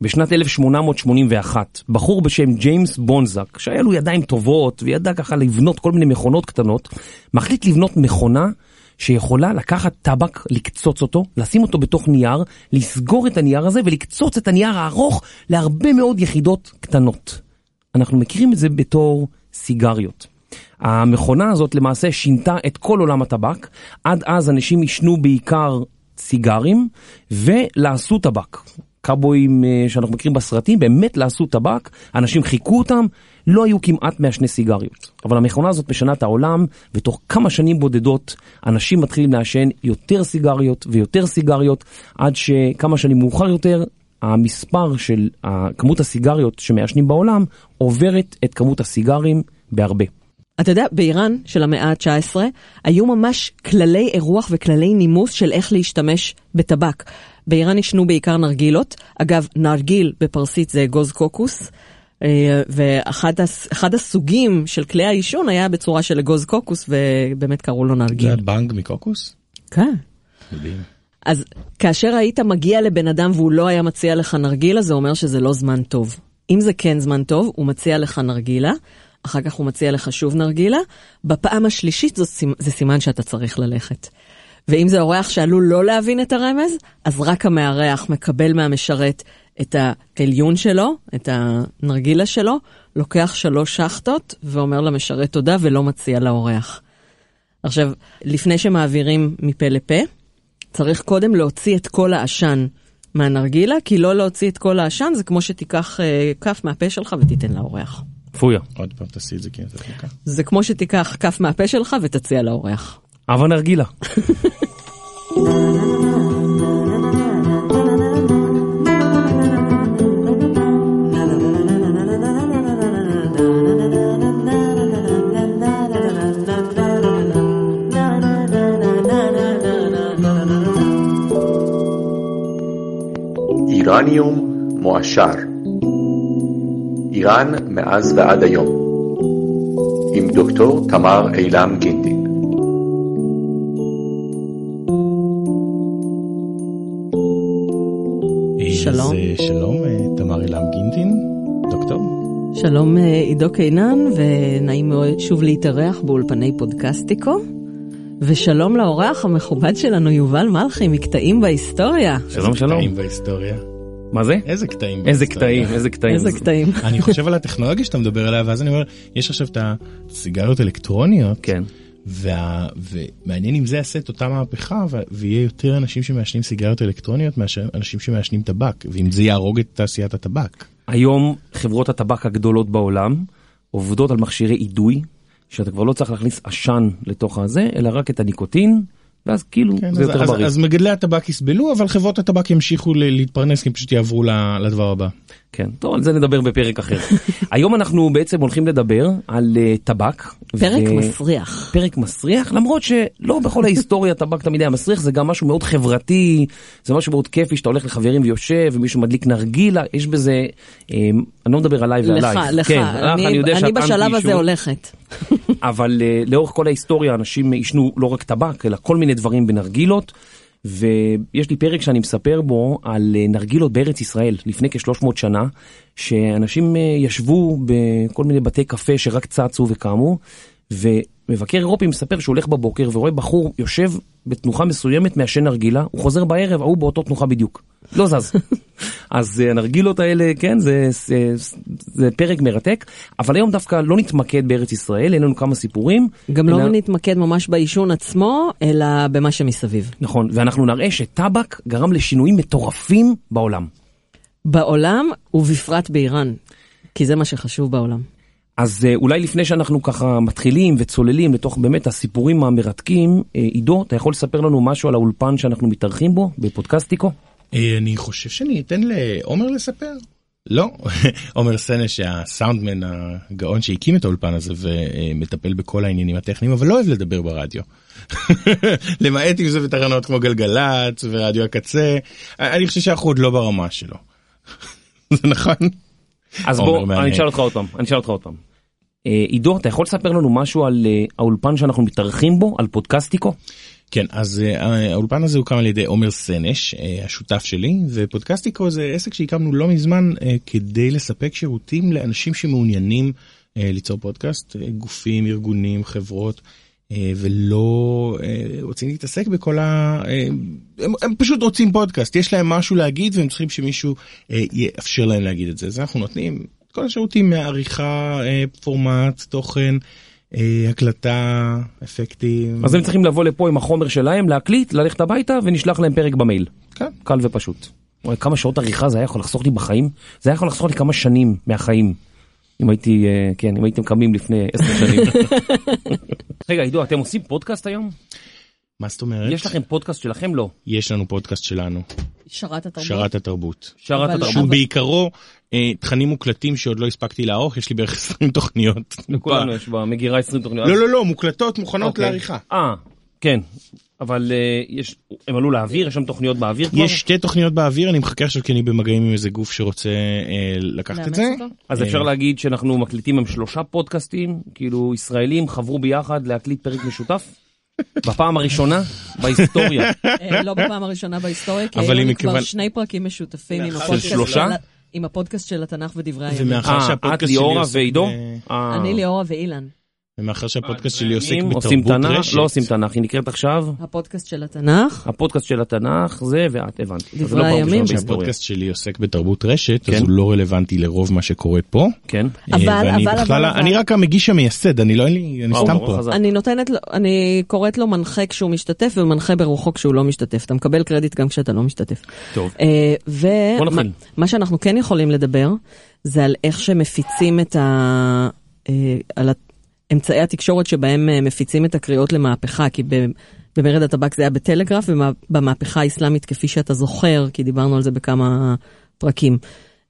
בשנת 1881, בחור בשם ג'יימס בונזק, שהיה לו ידיים טובות וידע ככה לבנות כל מיני מכונות קטנות, מחליט לבנות מכונה שיכולה לקחת טבק, לקצוץ אותו, לשים אותו בתוך נייר, לסגור את הנייר הזה ולקצוץ את הנייר הארוך להרבה מאוד יחידות קטנות. אנחנו מכירים את זה בתור סיגריות. המכונה הזאת למעשה שינתה את כל עולם הטבק, עד אז אנשים עישנו בעיקר סיגרים ולעשו טבק. קאבויים אה, שאנחנו מכירים בסרטים באמת לעשו טבק, אנשים חיכו אותם, לא היו כמעט מעשני סיגריות. אבל המכונה הזאת משנה את העולם, ותוך כמה שנים בודדות אנשים מתחילים לעשן יותר סיגריות ויותר סיגריות, עד שכמה שנים מאוחר יותר המספר של כמות הסיגריות שמעשנים בעולם עוברת את כמות הסיגרים בהרבה. אתה יודע, באיראן של המאה ה-19 היו ממש כללי אירוח וכללי נימוס של איך להשתמש בטבק. באיראן עישנו בעיקר נרגילות, אגב, נרגיל בפרסית זה אגוז קוקוס, אה, ואחד הסוגים של כלי העישון היה בצורה של אגוז קוקוס, ובאמת קראו לו נרגיל. זה בנג מקוקוס? כן. מדהים. אז כאשר היית מגיע לבן אדם והוא לא היה מציע לך נרגילה, זה אומר שזה לא זמן טוב. אם זה כן זמן טוב, הוא מציע לך נרגילה, אחר כך הוא מציע לך שוב נרגילה, בפעם השלישית זה סימן שאתה צריך ללכת. ואם זה אורח שעלול לא להבין את הרמז, אז רק המארח מקבל מהמשרת את העליון שלו, את הנרגילה שלו, לוקח שלוש שחטות ואומר למשרת תודה ולא מציע לאורח. עכשיו, לפני שמעבירים מפה לפה, צריך קודם להוציא את כל העשן מהנרגילה, כי לא להוציא את כל העשן זה כמו שתיקח אה, כף מהפה שלך ותיתן לאורח. פויה. עוד פעם תעשי את זה כי זה תיקח. זה כמו שתיקח כף מהפה שלך ותציע לאורח. אבל נרגילה. איראניום מועשר איראן מאז ועד היום עם דוקטור תמר אילם גינדין שלום. אז שלום, אה, תמר אילם גינדין, דוקטור. שלום אה, עידו קינן, ונעים מאוד שוב להתארח באולפני פודקסטיקו. ושלום לאורח המכובד שלנו, יובל מלכי, מקטעים בהיסטוריה. שלום, שלום. קטעים בהיסטוריה. מה זה? איזה קטעים איזה קטעים, איזה קטעים. איזה קטעים. אני חושב על הטכנולוגיה שאתה מדבר עליה, ואז אני אומר, יש עכשיו את הסיגריות אלקטרוניות. כן. וה... ומעניין אם זה יעשה את אותה מהפכה ו... ויהיה יותר אנשים שמעשנים סיגריות אלקטרוניות מאשר אנשים שמעשנים טבק, ואם זה יהרוג את תעשיית הטבק. היום חברות הטבק הגדולות בעולם עובדות על מכשירי אידוי, שאתה כבר לא צריך להכניס עשן לתוך הזה, אלא רק את הניקוטין. ואז כאילו כן, זה אז, יותר אז, בריא. אז מגדלי הטבק יסבלו, אבל חברות הטבק ימשיכו להתפרנס כי הם פשוט יעברו לדבר הבא. כן, טוב, על זה נדבר בפרק אחר. היום אנחנו בעצם הולכים לדבר על uh, טבק. פרק ו... מסריח. פרק מסריח, למרות שלא בכל ההיסטוריה טבק תמיד היה מסריח, זה גם משהו מאוד חברתי, זה משהו מאוד כיפי שאתה הולך לחברים ויושב ומישהו מדליק נרגילה, יש בזה, um, אני לא מדבר עליי ועלייך. לך, לך, כן, אני, אני, אני בשלב הזה הולכת. אבל uh, לאורך כל ההיסטוריה אנשים עישנו לא רק טבק, אלא כל מיני דברים בנרגילות. ויש לי פרק שאני מספר בו על אה, נרגילות בארץ ישראל לפני כ-300 שנה, שאנשים אה, ישבו בכל מיני בתי קפה שרק צצו וקמו, ומבקר אירופי מספר שהוא הולך בבוקר ורואה בחור יושב בתנוחה מסוימת מעשן נרגילה, הוא חוזר בערב, ההוא באותו תנוחה בדיוק. לא זז. אז אה, הנרגילות האלה, כן, זה, זה, זה פרק מרתק, אבל היום דווקא לא נתמקד בארץ ישראל, אין לנו כמה סיפורים. גם אלא... לא נתמקד ממש בעישון עצמו, אלא במה שמסביב. נכון, ואנחנו נראה שטבק גרם לשינויים מטורפים בעולם. בעולם, ובפרט באיראן, כי זה מה שחשוב בעולם. אז אה, אולי לפני שאנחנו ככה מתחילים וצוללים לתוך באמת הסיפורים המרתקים, אה, עידו, אתה יכול לספר לנו משהו על האולפן שאנחנו מתארחים בו, בפודקאסטיקו? אה, אני חושב שאני אתן לעומר לספר. לא, עומר סנש הסאונדמן הגאון שהקים את האולפן הזה ומטפל בכל העניינים הטכניים, אבל לא אוהב לדבר ברדיו. למעט אם זה בתחנות כמו גלגלצ ורדיו הקצה, אני חושב שאנחנו עוד לא ברמה שלו. זה נכון? אז בוא, אני אשאל אותך עוד פעם, אני אשאל אותך עוד פעם. עידו, אתה יכול לספר לנו משהו על האולפן שאנחנו מתארחים בו, על פודקסטיקו? כן, אז אה, האולפן הזה הוקם על ידי עומר סנש, אה, השותף שלי, ופודקאסטיקו זה עסק שהקמנו לא מזמן אה, כדי לספק שירותים לאנשים שמעוניינים אה, ליצור פודקאסט, אה, גופים, ארגונים, חברות. אה, ולא אה, רוצים להתעסק בכל ה... אה, הם, הם פשוט רוצים פודקאסט, יש להם משהו להגיד והם צריכים שמישהו יאפשר להם להגיד את זה. אז אנחנו נותנים את כל השירותים מעריכה, פורמט, תוכן, הקלטה, אפקטים. אז הם צריכים לבוא לפה עם החומר שלהם, להקליט, ללכת הביתה ונשלח להם פרק במייל. כן. קל ופשוט. כמה שעות עריכה זה היה יכול לחסוך לי בחיים? זה היה יכול לחסוך לי כמה שנים מהחיים. אם הייתי, אה, כן, אם הייתם קמים לפני עשר שנים. רגע, עידו, אתם עושים פודקאסט היום? מה זאת אומרת? יש לכם פודקאסט שלכם? לא. יש לנו פודקאסט שלנו, שרת התרבות. שרת התרבות. שרת התרבות. שהוא בעיקרו אה, תכנים מוקלטים שעוד לא הספקתי לערוך, יש לי בערך 20 תוכניות. לכולנו יש במגירה 20 תוכניות. לא, לא, לא, מוקלטות, מוכנות אוקיי. לעריכה. אה, כן. אבל אה, יש, הם עלו לאוויר? יש שם תוכניות באוויר כבר? יש שתי תוכניות באוויר, אני מחכה עכשיו כי אני במגעים עם איזה גוף שרוצה אה, לקחת את זה. אותו? אז אפשר להגיד שאנחנו מקליטים עם שלושה פודקאסטים, כאילו ישראלים חברו ביחד להקליט פרק משותף? בפעם הראשונה בהיסטוריה. אה, לא בפעם הראשונה בהיסטוריה, כי אבל היו כבר שני פרקים משותפים עם של הפודקאסט שלושה? של- עם הפודקאסט של התנ"ך ודברי הימים. ומאחר אה, את שהפודקאסט שלי ליאורה עוסק ועידו? ב- אה, אני ליאורה ואילן. ומאחר שהפודקאסט שלי עוסק אם עושים בתרבות תנ"ך, רשת. לא עושים תנ"ך, היא נקראת עכשיו, הפודקאסט של התנ"ך. הפודקאסט של התנ"ך, זה ואת, הבנתי. אז זה דברי לא פעם הימים. ראשונה בהיסטוריה. שהפודקאסט שלי עוסק בתרבות רשת, אז כן. הוא לא רלוונטי לרוב מה שקורה פה. כן. אבל, אה, ואני אבל, בכלל- אבל, אני אבל. רק המגיש המייסד, אני לא, אין לי, אני וואו, סתם פה. אני נותנת לו, אני קוראת לו מנחה כשהוא משתתף ומנחה ברוחו כשהוא לא משתתף. אתה מקבל קרדיט גם כשאתה לא משתתף. טוב. אה, בוא נתחיל. ומה שאנחנו כן יכולים לדבר, זה על איך שמפיצים את ה... אה, על אמצעי התקשורת שבהם אה, מפיצים את הקריאות למהפכה, כי במרד הטבק זה היה בטלגרף, ובמהפכה האסלאמית, כפי שאתה זוכר, כי דיברנו על זה בכמה פרקים,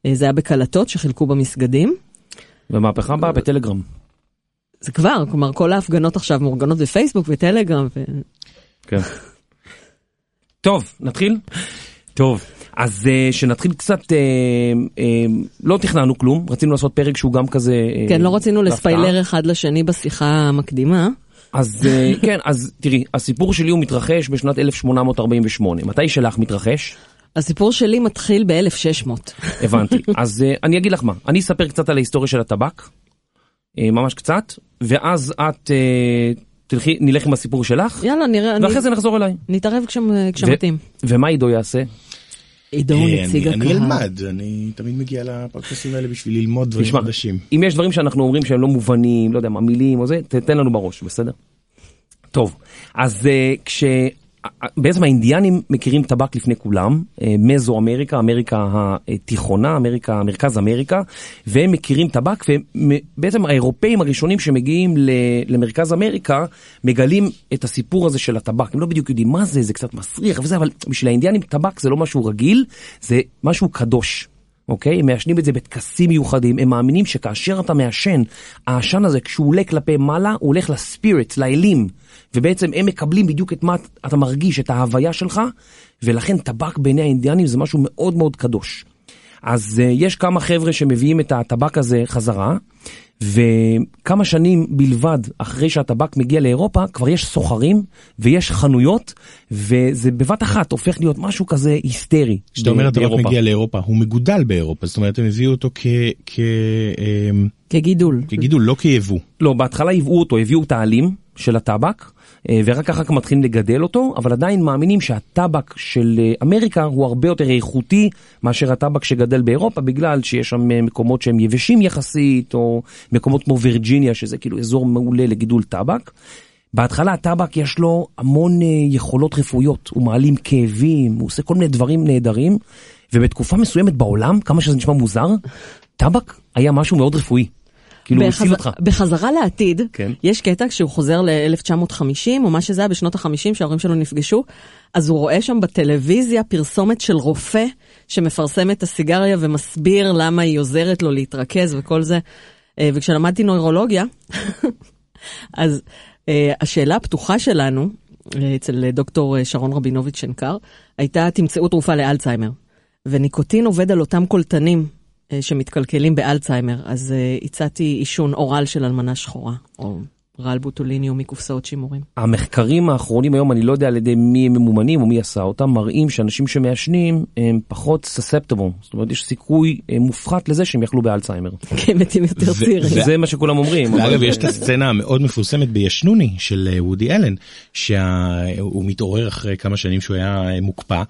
אה, זה היה בקלטות שחילקו במסגדים. ומהפכה באה בטלגרם. זה כבר, כלומר כל ההפגנות עכשיו מאורגנות בפייסבוק וטלגרם. ו... כן. טוב, נתחיל? טוב, אז uh, שנתחיל קצת, uh, uh, לא תכננו כלום, רצינו לעשות פרק שהוא גם כזה... uh, כן, לא רצינו. לספיילר אחד לשני בשיחה המקדימה. אז uh, כן, אז תראי, הסיפור שלי הוא מתרחש בשנת 1848. מתי שלך מתרחש? הסיפור שלי מתחיל ב-1600. הבנתי. אז uh, אני אגיד לך מה, אני אספר קצת על ההיסטוריה של הטבק, uh, ממש קצת, ואז את uh, תלכי, נלך עם הסיפור שלך, יאללה, נראה, אני- ואחרי זה נחזור אליי. נתערב כשמ- כשמתאים. ומה עידו יעשה? עידו הוא אה, נציג אני- אני הקהל. אלמד, אני תמיד מגיע לפודקאסטים האלה בשביל ללמוד דברים חדשים. אם יש דברים שאנחנו אומרים שהם לא מובנים, לא יודע מה, מילים או זה, תתן לנו בראש, בסדר? טוב, אז uh, כש... בעצם האינדיאנים מכירים טבק לפני כולם, אה, מזו אמריקה, אמריקה התיכונה, אמריקה, מרכז אמריקה, והם מכירים טבק, ובעצם האירופאים הראשונים שמגיעים למרכז אמריקה, מגלים את הסיפור הזה של הטבק. הם לא בדיוק יודעים מה זה, זה קצת מסריח וזה, אבל בשביל האינדיאנים טבק זה לא משהו רגיל, זה משהו קדוש. אוקיי? הם מעשנים את זה בטקסים מיוחדים, הם מאמינים שכאשר אתה מעשן, העשן הזה כשהוא עולה כלפי מעלה, הוא הולך לספיריטס, לאלים, ובעצם הם מקבלים בדיוק את מה אתה מרגיש, את ההוויה שלך, ולכן טבק בעיני האינדיאנים זה משהו מאוד מאוד קדוש. אז uh, יש כמה חבר'ה שמביאים את הטבק הזה חזרה, וכמה שנים בלבד אחרי שהטבק מגיע לאירופה, כבר יש סוחרים ויש חנויות, וזה בבת אחת הופך להיות משהו כזה היסטרי. כשאתה אומר הטבק. מגיע לאירופה, הוא מגודל באירופה, זאת אומרת הם הביאו אותו כ- כ- אמ, כגידול. כגידול, לא כיבוא. לא, בהתחלה ייבאו אותו, הביאו את העלים של הטבק, ורק אחר כך מתחילים לגדל אותו, אבל עדיין מאמינים שהטבק של אה, אמריקה הוא הרבה יותר איכותי מאשר הטבק שגדל באירופה, בגלל שיש שם אה, מקומות שהם יבשים יחסית, או מקומות כמו וירג'יניה, שזה כאילו אזור מעולה לגידול טבק. בהתחלה הטבק יש לו המון אה, יכולות רפואיות, הוא מעלים כאבים, הוא עושה כל מיני דברים נהדרים, ובתקופה מסוימת בעולם, כמה שזה נשמע מוזר, טבק היה משהו מאוד רפואי. כאילו הוא הציל אותך. בחזרה לעתיד, כן. יש קטע כשהוא חוזר ל-1950, או מה שזה היה בשנות ה-50, שההורים שלו נפגשו, אז הוא רואה שם בטלוויזיה פרסומת של רופא שמפרסם את הסיגריה ומסביר למה היא עוזרת לו להתרכז וכל זה. אה, וכשלמדתי נוירולוגיה, אז אה, השאלה הפתוחה שלנו, אה, אצל דוקטור שרון רבינוביץ' שנקר, הייתה תמצאו תרופה לאלצהיימר. וניקוטין עובד על אותם קולטנים שמתקלקלים באלצהיימר, אז אה, הצעתי עישון אורל של אלמנה שחורה. או... רעל בוטוליניום מקופסאות שימורים. המחקרים האחרונים היום, אני לא יודע על ידי מי הם ממומנים או מי עשה אותם, מראים שאנשים שמעשנים הם פחות סספטבול. זאת אומרת, יש סיכוי אה, מופחת לזה שהם יחלו באלצהיימר. כי הם מתים יותר צעירים. זה מה שכולם אומרים. ואגב, יש את הסצנה המאוד מפורסמת בישנוני של אה, וודי אלן, שהוא מתעורר אחרי כמה שנים שהוא היה אה, מוקפא,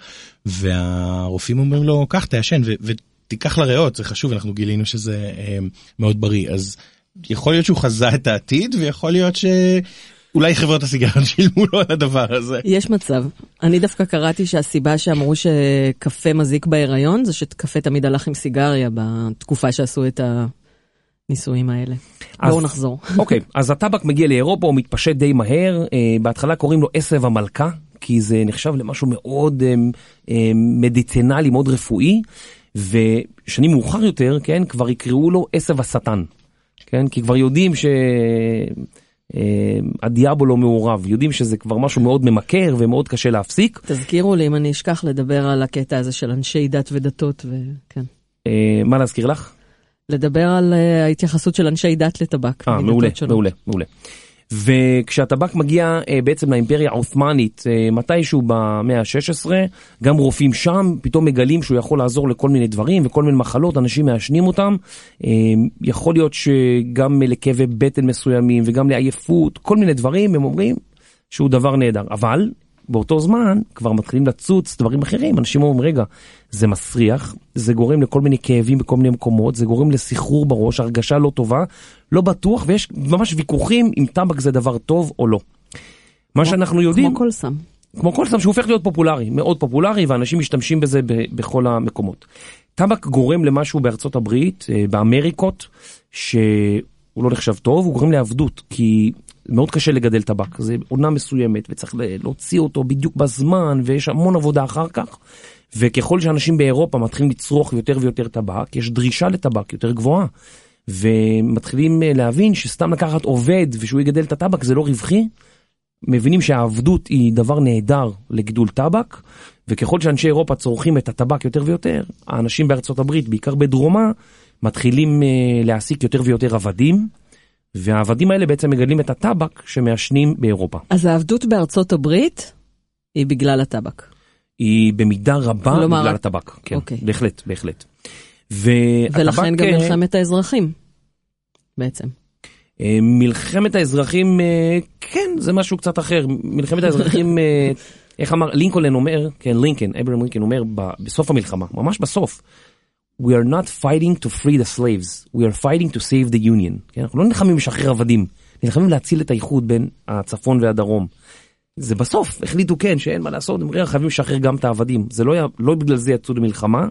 והרופאים אומרים לו, קח, תעשן ותיקח לריאות, זה חשוב, אנחנו גילינו שזה אה, מאוד בריא. אז יכול להיות שהוא חזה את העתיד, ויכול להיות שאולי חברות הסיגריות שילמו לו על הדבר הזה. יש מצב. אני דווקא קראתי שהסיבה שאמרו שקפה מזיק בהיריון זה שקפה תמיד הלך עם סיגריה בתקופה שעשו את הניסויים האלה. אז- בואו נחזור. אוקיי, אז הטבק מגיע לאירופה, הוא מתפשט די מהר, אה, בהתחלה קוראים לו עשב המלכה, כי זה נחשב למשהו מאוד אה, אה, מדיצינלי, מאוד רפואי, ושנים מאוחר יותר, כן, כבר יקראו לו עשב השטן, כן, כי כבר יודעים ש... אה, הדיאבולו מעורב, יודעים שזה כבר משהו מאוד ממכר ומאוד קשה להפסיק. תזכירו לי אם אני אשכח לדבר על הקטע הזה של אנשי דת ודתות, וכן. אה, מה להזכיר לך? לדבר על אה, ההתייחסות של אנשי דת לטבק. אה, מעולה. מעולה, מעולה. וכשהטבק מגיע אה, בעצם לאימפריה העות'מאנית אה, מתישהו במאה ה-16, גם רופאים שם פתאום מגלים שהוא יכול לעזור לכל מיני דברים וכל מיני מחלות, אנשים מעשנים אותם. אה, יכול להיות שגם לכאבי בטן מסוימים וגם לעייפות, כל מיני דברים, הם אומרים שהוא דבר נהדר. אבל באותו זמן כבר מתחילים לצוץ דברים אחרים, אנשים אומרים, רגע, זה מסריח, זה גורם לכל מיני כאבים בכל מיני מקומות, זה גורם לסחרור בראש, הרגשה לא טובה, לא בטוח, ויש ממש ויכוחים אם טבק זה דבר טוב או לא. מה שאנחנו יודעים, כמו כל סם. כמו כל סם שהוא הופך להיות פופולרי, מאוד פופולרי, ואנשים משתמשים בזה ב- בכל המקומות. טבק גורם למשהו בארצות הברית, אה, באמריקות, שהוא לא נחשב טוב, הוא גורם לעבדות, כי מאוד קשה לגדל טבק, זה עונה מסוימת, וצריך להוציא אותו בדיוק בזמן, ויש המון עבודה אחר כך. וככל שאנשים באירופה מתחילים לצרוך יותר ויותר טבק, יש דרישה לטבק יותר גבוהה. ומתחילים אה, להבין שסתם לקחת עובד ושהוא יגדל את הטבק זה לא רווחי, מבינים שהעבדות היא דבר נהדר לגידול טבק, וככל שאנשי אירופה צורכים את הטבק יותר ויותר, האנשים בארצות הברית, בעיקר בדרומה, מתחילים אה, להעסיק יותר ויותר עבדים, והעבדים האלה בעצם מגדלים את הטבק שמעשנים באירופה. אז העבדות בארצות הברית היא בגלל הטבק. היא במידה רבה כלומר, בגלל הטבק, כן, אוקיי. בהחלט, בהחלט. והטבק, ולכן גם אה, מלחמת האזרחים, בעצם. אה, מלחמת האזרחים, אה, כן, זה משהו קצת אחר. מלחמת האזרחים, איך אמר, לינקולן אומר, כן, לינקן, אברהם לינקן אומר בסוף המלחמה, ממש בסוף, We are not fighting to free the slaves, we are fighting to save the union. כן, אנחנו לא נלחמים לשחרר עבדים, נלחמים להציל את האיחוד בין הצפון והדרום. זה בסוף, החליטו כן, שאין מה לעשות, הם חייבים לשחרר גם את העבדים. זה לא, היה, לא בגלל זה יצאו למלחמה,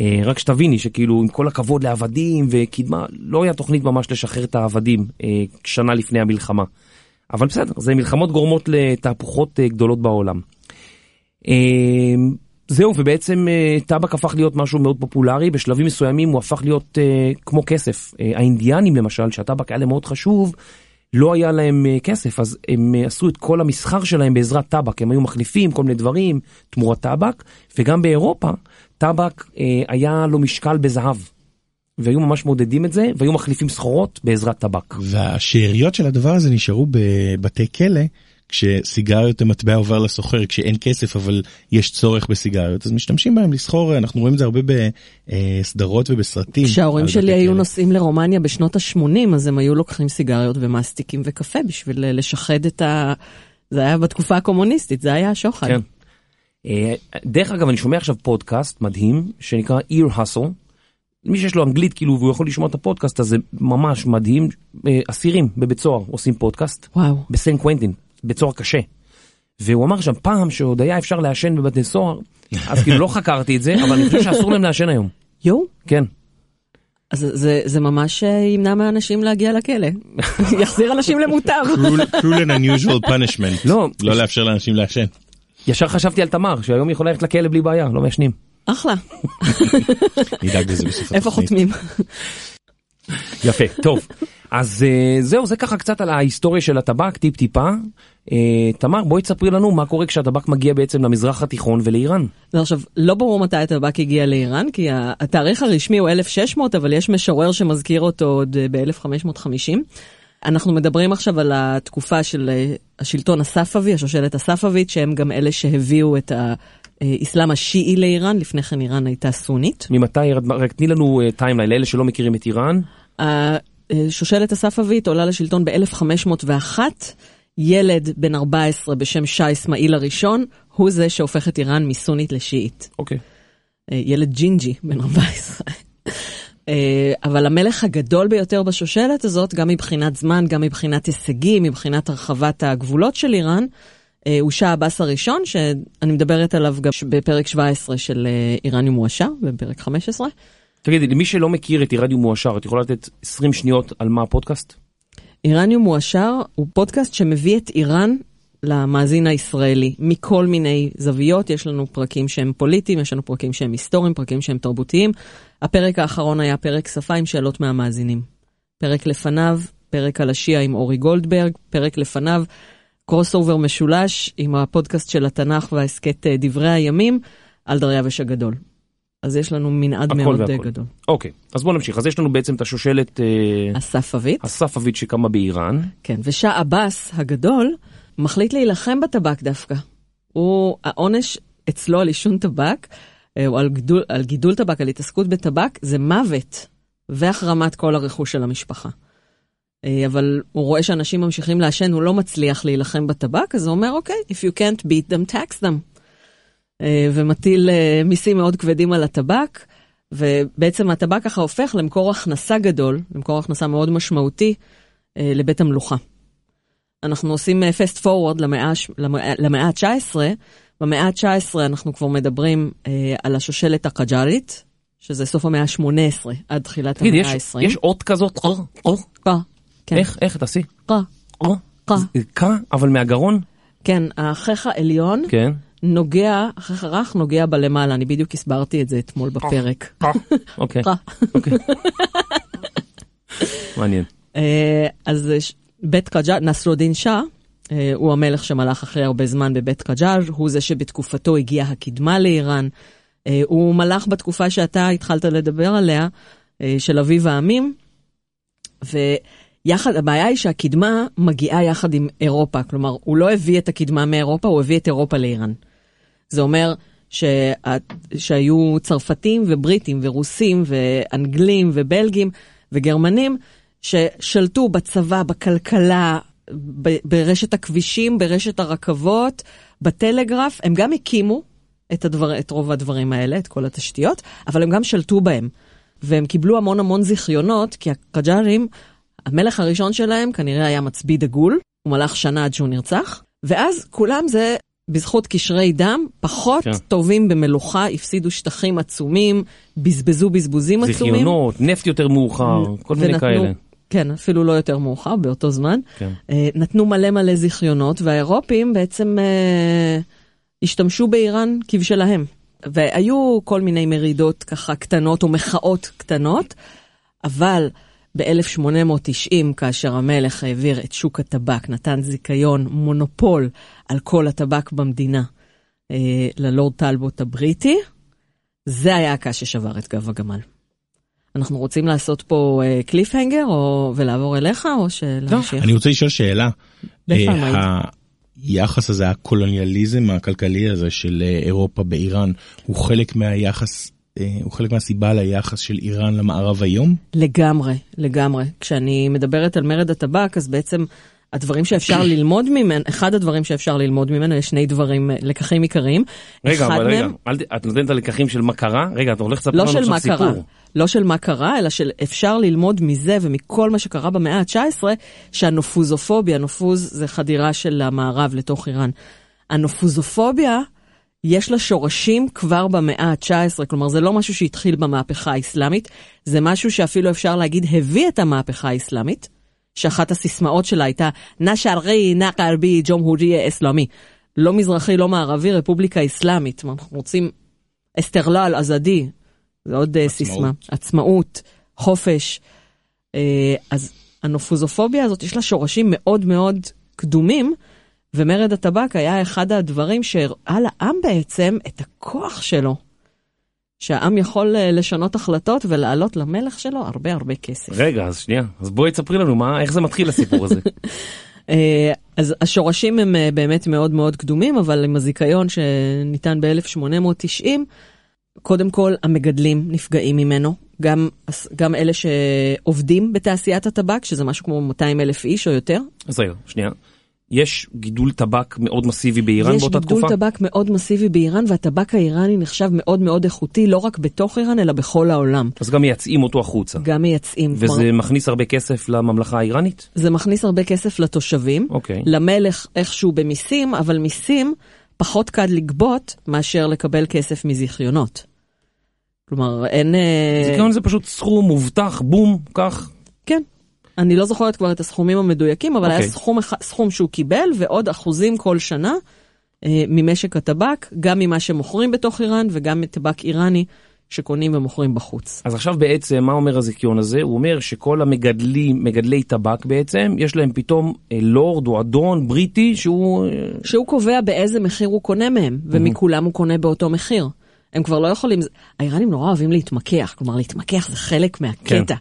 אה, רק שתביני שכאילו עם כל הכבוד לעבדים וקדמה, לא היה תוכנית ממש לשחרר את העבדים אה, שנה לפני המלחמה. אבל בסדר, זה מלחמות גורמות לתהפוכות אה, גדולות בעולם. זהו, ובעצם אה, טבק הפך להיות משהו מאוד פופולרי, בשלבים מסוימים הוא הפך להיות אה, כמו כסף. אה, האינדיאנים למשל, שהטבק היה להם מאוד חשוב, לא היה להם כסף, אז הם עשו את כל המסחר שלהם בעזרת טבק, הם היו מחליפים כל מיני דברים תמורת טבק, וגם באירופה טבק היה לו משקל בזהב. והיו ממש מודדים את זה, והיו מחליפים סחורות בעזרת טבק. והשאריות של הדבר הזה נשארו בבתי כלא, כשסיגריות המטבע עובר לסוחר, כשאין כסף אבל יש צורך בסיגריות, אז משתמשים בהם לסחור, אנחנו רואים את זה הרבה בסדרות ובסרטים. כשההורים שלי היו כלא. נוסעים לרומניה בשנות ה-80, אז הם היו לוקחים סיגריות ומסטיקים וקפה בשביל אה, לשחד את ה... זה היה בתקופה הקומוניסטית, זה היה השוחד. כן. אה, דרך אגב, אני שומע עכשיו פודקאסט מדהים, שנקרא Ear Hustle. מי שיש לו אנגלית כאילו והוא יכול לשמוע את הפודקאסט הזה ממש מדהים. אה, אסירים בבית סוהר עושים פודקאסט וואו. בסן קוונטין, בית סוהר קשה. והוא אמר שם פעם שעוד היה אפשר לעשן בבתי סוהר, אז כאילו לא חקרתי את זה, אבל אני חושב שאסור להם לעשן היום. יואו. כן. אז זה, זה ממש אה, ימנע מאנשים להגיע לכלא. יחזיר אנשים למוטב. cruel cruel and unusual punishment. לא. לא לאפשר לאנשים לעשן. ישר חשבתי על תמר, שהיום היא יכולה ללכת לכלא בלי בעיה, לא מעשנים. אחלה. נדאג לזה בסוף איפה התוכנית. חותמים? יפה, טוב. אז אה, זהו, זה ככה קצת על ההיסטוריה של הטבק, טיפ טיפה. אה, תמר, בואי תספרי לנו מה קורה כשהטבק מגיע בעצם למזרח התיכון ולאיראן. זה עכשיו, לא ברור מתי הטבק הגיע לאיראן, כי התאריך הרשמי הוא 1600, אבל יש משורר שמזכיר אותו עוד ב-1550. אנחנו מדברים עכשיו על התקופה של אה, השלטון הספווי, השושלת הספווית, שהם גם אלה שהביאו את האסלאם השיעי לאיראן, לפני כן איראן הייתה סונית. ממתי, רק תני לנו timeline, לאלה שלא מכירים את איראן. השושלת הספווית עולה לשלטון ב-1501. ילד בן 14 בשם שאה אסמאעיל הראשון, הוא זה שהופך את איראן מסונית לשיעית. אוקיי. אה, ילד ג'ינג'י בן 14. אה, אבל המלך הגדול ביותר בשושלת הזאת, גם מבחינת זמן, גם מבחינת הישגים, מבחינת הרחבת הגבולות של איראן, אה, הוא שאה עבאס הראשון, שאני מדברת עליו גם בפרק 17 של איראניום מואשר, בפרק 15. תגידי, למי שלא מכיר את איראניום מואשר, את יכולה לתת 20 שניות על מה הפודקאסט? איראניום מואשר הוא פודקאסט שמביא את איראן למאזין הישראלי מכל מיני זוויות, יש לנו פרקים שהם פוליטיים, יש לנו פרקים שהם היסטוריים, פרקים שהם תרבותיים. הפרק האחרון היה פרק שפה עם שאלות מהמאזינים. פרק לפניו, פרק על השיעה עם אורי גולדברג, פרק לפניו, crossover משולש עם הפודקאסט של התנ"ך וההסכת אה, דברי הימים על דריווש הגדול. אז יש לנו מנעד מאוד והכל. גדול. אוקיי, אז בוא נמשיך. אז יש לנו בעצם את השושלת... אה, הספווית. הספווית שקמה באיראן. כן, ושאה עבאס הגדול מחליט להילחם בטבק דווקא. הוא, העונש אצלו על עישון טבק, אה, או על גידול, על גידול טבק, על התעסקות בטבק, זה מוות והחרמת כל הרכוש של המשפחה. אה, אבל הוא רואה שאנשים ממשיכים לעשן, הוא לא מצליח להילחם בטבק, אז הוא אומר, אוקיי, if you can't beat them, tax them. אה, ומטיל אה, מיסים מאוד כבדים על הטבק, ובעצם הטבק ככה הופך למקור הכנסה גדול, למקור הכנסה מאוד משמעותי אה, לבית המלוכה. אנחנו עושים fast forward למאה, למאה ה-19, במאה ה-19 אנחנו כבר מדברים על השושלת הקג'ארית, שזה סוף המאה ה-18 עד תחילת המאה ה-20. יש אות כזאת? קה. כן. איך, איך תעשי? קה. קה. קה, אבל מהגרון? כן, החך העליון. כן. נוגע, הרך נוגע בלמעלה, אני בדיוק הסברתי את זה אתמול בפרק. אוקיי. אוקיי. מעניין. אה, אז בית קג'אר, נסרודין שאה, אה, הוא המלך שמלך אחרי הרבה זמן בבית קג'אר, הוא זה שבתקופתו הגיעה הקדמה לאיראן. אה, הוא מלך בתקופה שאתה התחלת לדבר עליה, של אביב העמים. יחד, הבעיה היא שהקדמה מגיעה יחד עם אירופה, כלומר, הוא לא הביא את הקדמה מאירופה, הוא הביא את אירופה לאיראן. זה אומר שה, שהיו צרפתים ובריטים ורוסים ואנגלים ובלגים וגרמנים ששלטו בצבא, בכלכלה, ב, ברשת הכבישים, ברשת הרכבות, בטלגרף, הם גם הקימו את, הדבר, את רוב הדברים האלה, את כל התשתיות, אבל הם גם שלטו בהם. והם קיבלו המון המון זיכיונות, כי הקג'ארים, המלך הראשון שלהם כנראה היה מצביא דגול, הוא מלך שנה עד שהוא נרצח, ואז כולם זה בזכות קשרי דם, פחות כן. טובים במלוכה, הפסידו שטחים עצומים, בזבזו בזבוזים עצומים. זיכיונות, נפט יותר מאוחר, כל ונתנו, מיני כאלה. כן, אפילו לא יותר מאוחר, באותו זמן. כן. אה, נתנו מלא מלא זיכיונות, והאירופים בעצם אה, השתמשו באיראן כבשלהם. והיו כל מיני מרידות ככה קטנות או מחאות קטנות, אבל ב-1890, כאשר המלך העביר את שוק הטבק, נתן זיכיון, מונופול על כל הטבק במדינה אה, ללורד טלבוט הבריטי, זה היה הקש ששבר את גב הגמל. אנחנו רוצים לעשות פה אה, קליפהנגר או, ולעבור אליך או שלהמשיך? לא, אני רוצה לשאול שאלה. אה, היחס הזה, הקולוניאליזם הכלכלי הזה של אה, אירופה באיראן, הוא חלק מהיחס הוא חלק מהסיבה ליחס של איראן למערב היום? לגמרי, לגמרי. כשאני מדברת על מרד הטבק, אז בעצם הדברים שאפשר ללמוד ממנו, אחד הדברים שאפשר ללמוד ממנו, יש שני דברים, לקחים עיקריים. רגע, אבל רגע, אל, את נותנת את הלקחים של מה קרה? רגע, את הולכת לספר לא לנו עכשיו סיפור. קרה. לא של מה קרה, אלא של אפשר ללמוד מזה ומכל מה שקרה במאה ה-19, שהנופוזופוביה, נופוז זה חדירה של המערב לתוך איראן. הנופוזופוביה יש לה שורשים כבר במאה ה-19, כלומר זה לא משהו שהתחיל במהפכה האסלאמית, זה משהו שאפילו אפשר להגיד הביא את המהפכה האסלאמית, שאחת הסיסמאות שלה הייתה נשארי נקרבי ג'ומהורי אסלאמי. לא מזרחי, לא מערבי, רפובליקה אסלאמית. אנחנו רוצים אסתרלל, אזדי, זה עוד עצמאות. סיסמה. עצמאות, חופש. אה, אז הנופוזופוביה הזאת, יש לה שורשים מאוד מאוד קדומים. ומרד הטבק היה אחד הדברים שהראה לעם בעצם את הכוח שלו. שהעם יכול אה, לשנות החלטות ולעלות למלך שלו הרבה הרבה כסף. רגע, אז שנייה, אז בואי תספרי לנו מה, איך זה מתחיל הסיפור הזה. אה, אז השורשים הם אה, באמת מאוד מאוד קדומים, אבל עם הזיכיון שניתן ב-1890, קודם כל המגדלים נפגעים ממנו, גם, גם אלה שעובדים בתעשיית הטבק, שזה משהו כמו 200 אלף איש או יותר. אז רגע, שנייה. יש גידול טבק מאוד מסיבי באיראן באותה תקופה? יש גידול טבק מאוד מסיבי באיראן, והטבק האיראני נחשב מאוד מאוד איכותי, לא רק בתוך איראן, אלא בכל העולם. אז גם מייצאים אותו החוצה. גם מייצאים. וזה כבר... מכניס הרבה כסף לממלכה האיראנית? זה מכניס הרבה כסף לתושבים. אוקיי. למלך איכשהו במיסים, אבל מיסים פחות קל לגבות מאשר לקבל כסף מזיכיונות. כלומר, אין... אה, זיכיון זה פשוט סכום מובטח, בום, כך. כן. אני לא זוכרת כבר את הסכומים המדויקים, אבל okay. היה אוקיי. סכום, סכום שהוא קיבל ועוד אחוזים כל שנה אה, ממשק הטבק, גם ממה שמוכרים בתוך איראן וגם מטבק איראני שקונים ומוכרים בחוץ. אז עכשיו בעצם, מה אומר הזיכיון הזה? הוא אומר שכל המגדלים, מגדלי טבק בעצם, יש להם פתאום אה, לורד או אדון בריטי שהוא... אה... שהוא קובע באיזה מחיר הוא קונה מהם, ומכולם הוא קונה באותו מחיר. הם כבר לא יכולים, האיראנים נורא אוהבים להתמקח, כלומר להתמקח זה חלק מהקטע. כן.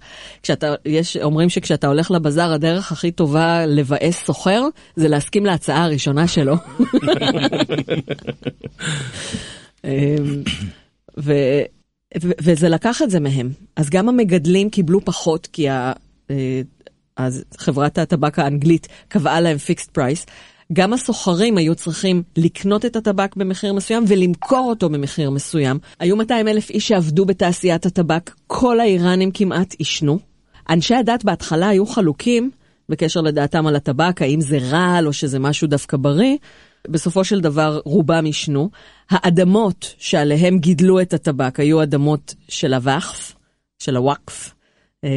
כשאתה, יש, אומרים שכשאתה הולך לבזאר הדרך הכי טובה לבאס סוחר, זה להסכים להצעה הראשונה שלו. אמ, ו, ו, וזה לקח את זה מהם. אז גם המגדלים קיבלו פחות, כי ה, אה, אז חברת הטבק האנגלית קבעה להם fixed price. גם הסוחרים היו צריכים לקנות את הטבק במחיר מסוים ולמכור אותו במחיר מסוים. היו 200 אלף איש שעבדו בתעשיית הטבק, כל האיראנים כמעט עישנו. אנשי הדת בהתחלה היו חלוקים בקשר לדעתם על הטבק, האם זה רעל או שזה משהו דווקא בריא. בסופו של דבר רובם עישנו. האדמות שעליהם גידלו את הטבק היו אדמות של הוואקף, של הוואקף,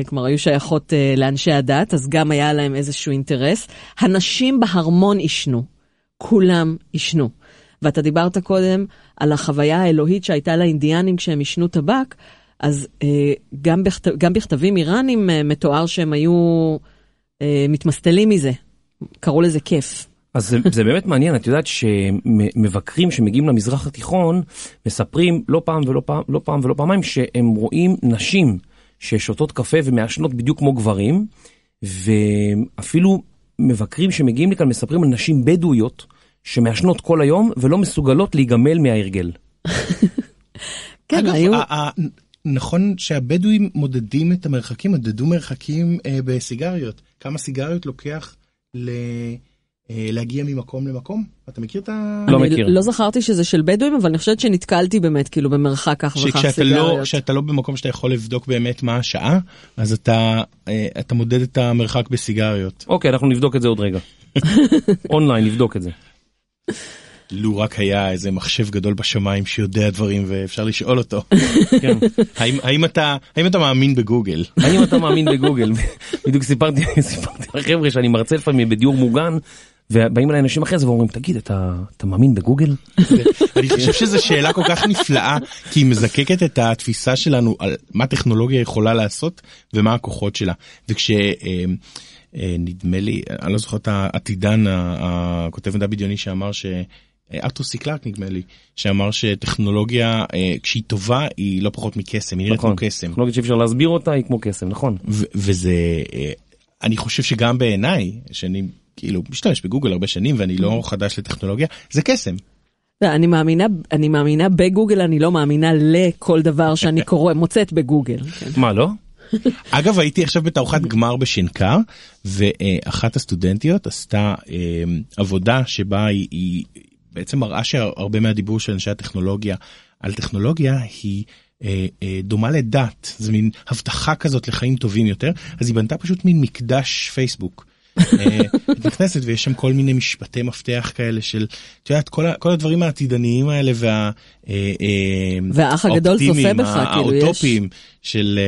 כלומר היו שייכות אה, לאנשי הדת, אז גם היה להם איזשהו אינטרס. הנשים בהרמון עישנו, כולם עישנו. ואתה דיברת קודם על החוויה האלוהית שהייתה לאינדיאנים כשהם עישנו טבק, אז אה, גם, בכתב, גם בכתבים איראנים מתואר שהם היו מתמסטלים מזה, קראו לזה כיף. אז זה, זה באמת מעניין, את יודעת שמבקרים שמגיעים למזרח התיכון מספרים לא פעם ולא פעם, לא פעם ולא פעמיים שהם רואים נשים ששותות קפה ומעשנות בדיוק כמו גברים, ואפילו מבקרים שמגיעים לכאן מספרים על נשים בדואיות שמעשנות כל היום ולא מסוגלות להיגמל מההרגל. כן, אגב, היו... נכון שהבדואים מודדים את המרחקים, מודדו מרחקים אה, בסיגריות. כמה סיגריות לוקח ל... אה, להגיע ממקום למקום? אתה מכיר את ה... לא מכיר. לא זכרתי שזה של בדואים, אבל אני חושבת שנתקלתי באמת כאילו במרחק כך וכך לא- סיגריות. כשאתה לא במקום שאתה יכול לבדוק באמת מה השעה, אז אתה, אה, אתה מודד את המרחק בסיגריות. אוקיי, אנחנו נבדוק את זה עוד רגע. אונליין, נבדוק את זה. לו רק היה איזה מחשב גדול בשמיים שיודע דברים ואפשר לשאול אותו. כן. האם, האם, אתה, האם אתה מאמין בגוגל? האם אתה מאמין בגוגל? בדיוק סיפרתי, סיפרתי לחבר'ה שאני מרצה לפעמים בדיור מוגן ובאים אליי אנשים אחרי זה ואומרים, תגיד, אתה, מאמין בגוגל? אני חושב שזו שאלה כל כך נפלאה, כי היא מזקקת את התפיסה שלנו על מה טכנולוגיה יכולה לעשות ומה הכוחות שלה. וכש... אה, אה, נדמה לי, אני לא זוכר את העתידן, הכותב מדע בדיוני שאמר ש... ארתור סיקלרק נדמה לי, שאמר שטכנולוגיה אה, כשהיא טובה היא לא פחות מקסם, היא נראית נכון, כמו קסם. טכנולוגיה שאי אפשר להסביר אותה היא כמו קסם, נכון. וזה, אני חושב שגם בעיניי, שאני כאילו משתמש בגוגל הרבה שנים ואני לא חדש לטכנולוגיה, זה קסם. לא, אני מאמינה, אני מאמינה בגוגל, אני לא מאמינה לכל דבר שאני קורא, מוצאת בגוגל. מה, לא? אגב, הייתי עכשיו בתערוכת גמר בשנקר, ואחת הסטודנטיות עשתה אה, עבודה שבה היא, היא בעצם מראה שהרבה מהדיבור של אנשי הטכנולוגיה על טכנולוגיה היא אה, אה, דומה לדת, זה מין הבטחה כזאת לחיים טובים יותר, אז היא בנתה פשוט מין מקדש פייסבוק. אה, נכנסת ויש שם כל מיני משפטי מפתח כאלה של, את יודעת, כל, כל הדברים העתידניים האלה וה... אה, אה, והאח הגדול צופה בך, כאילו יש... האוטופיים של,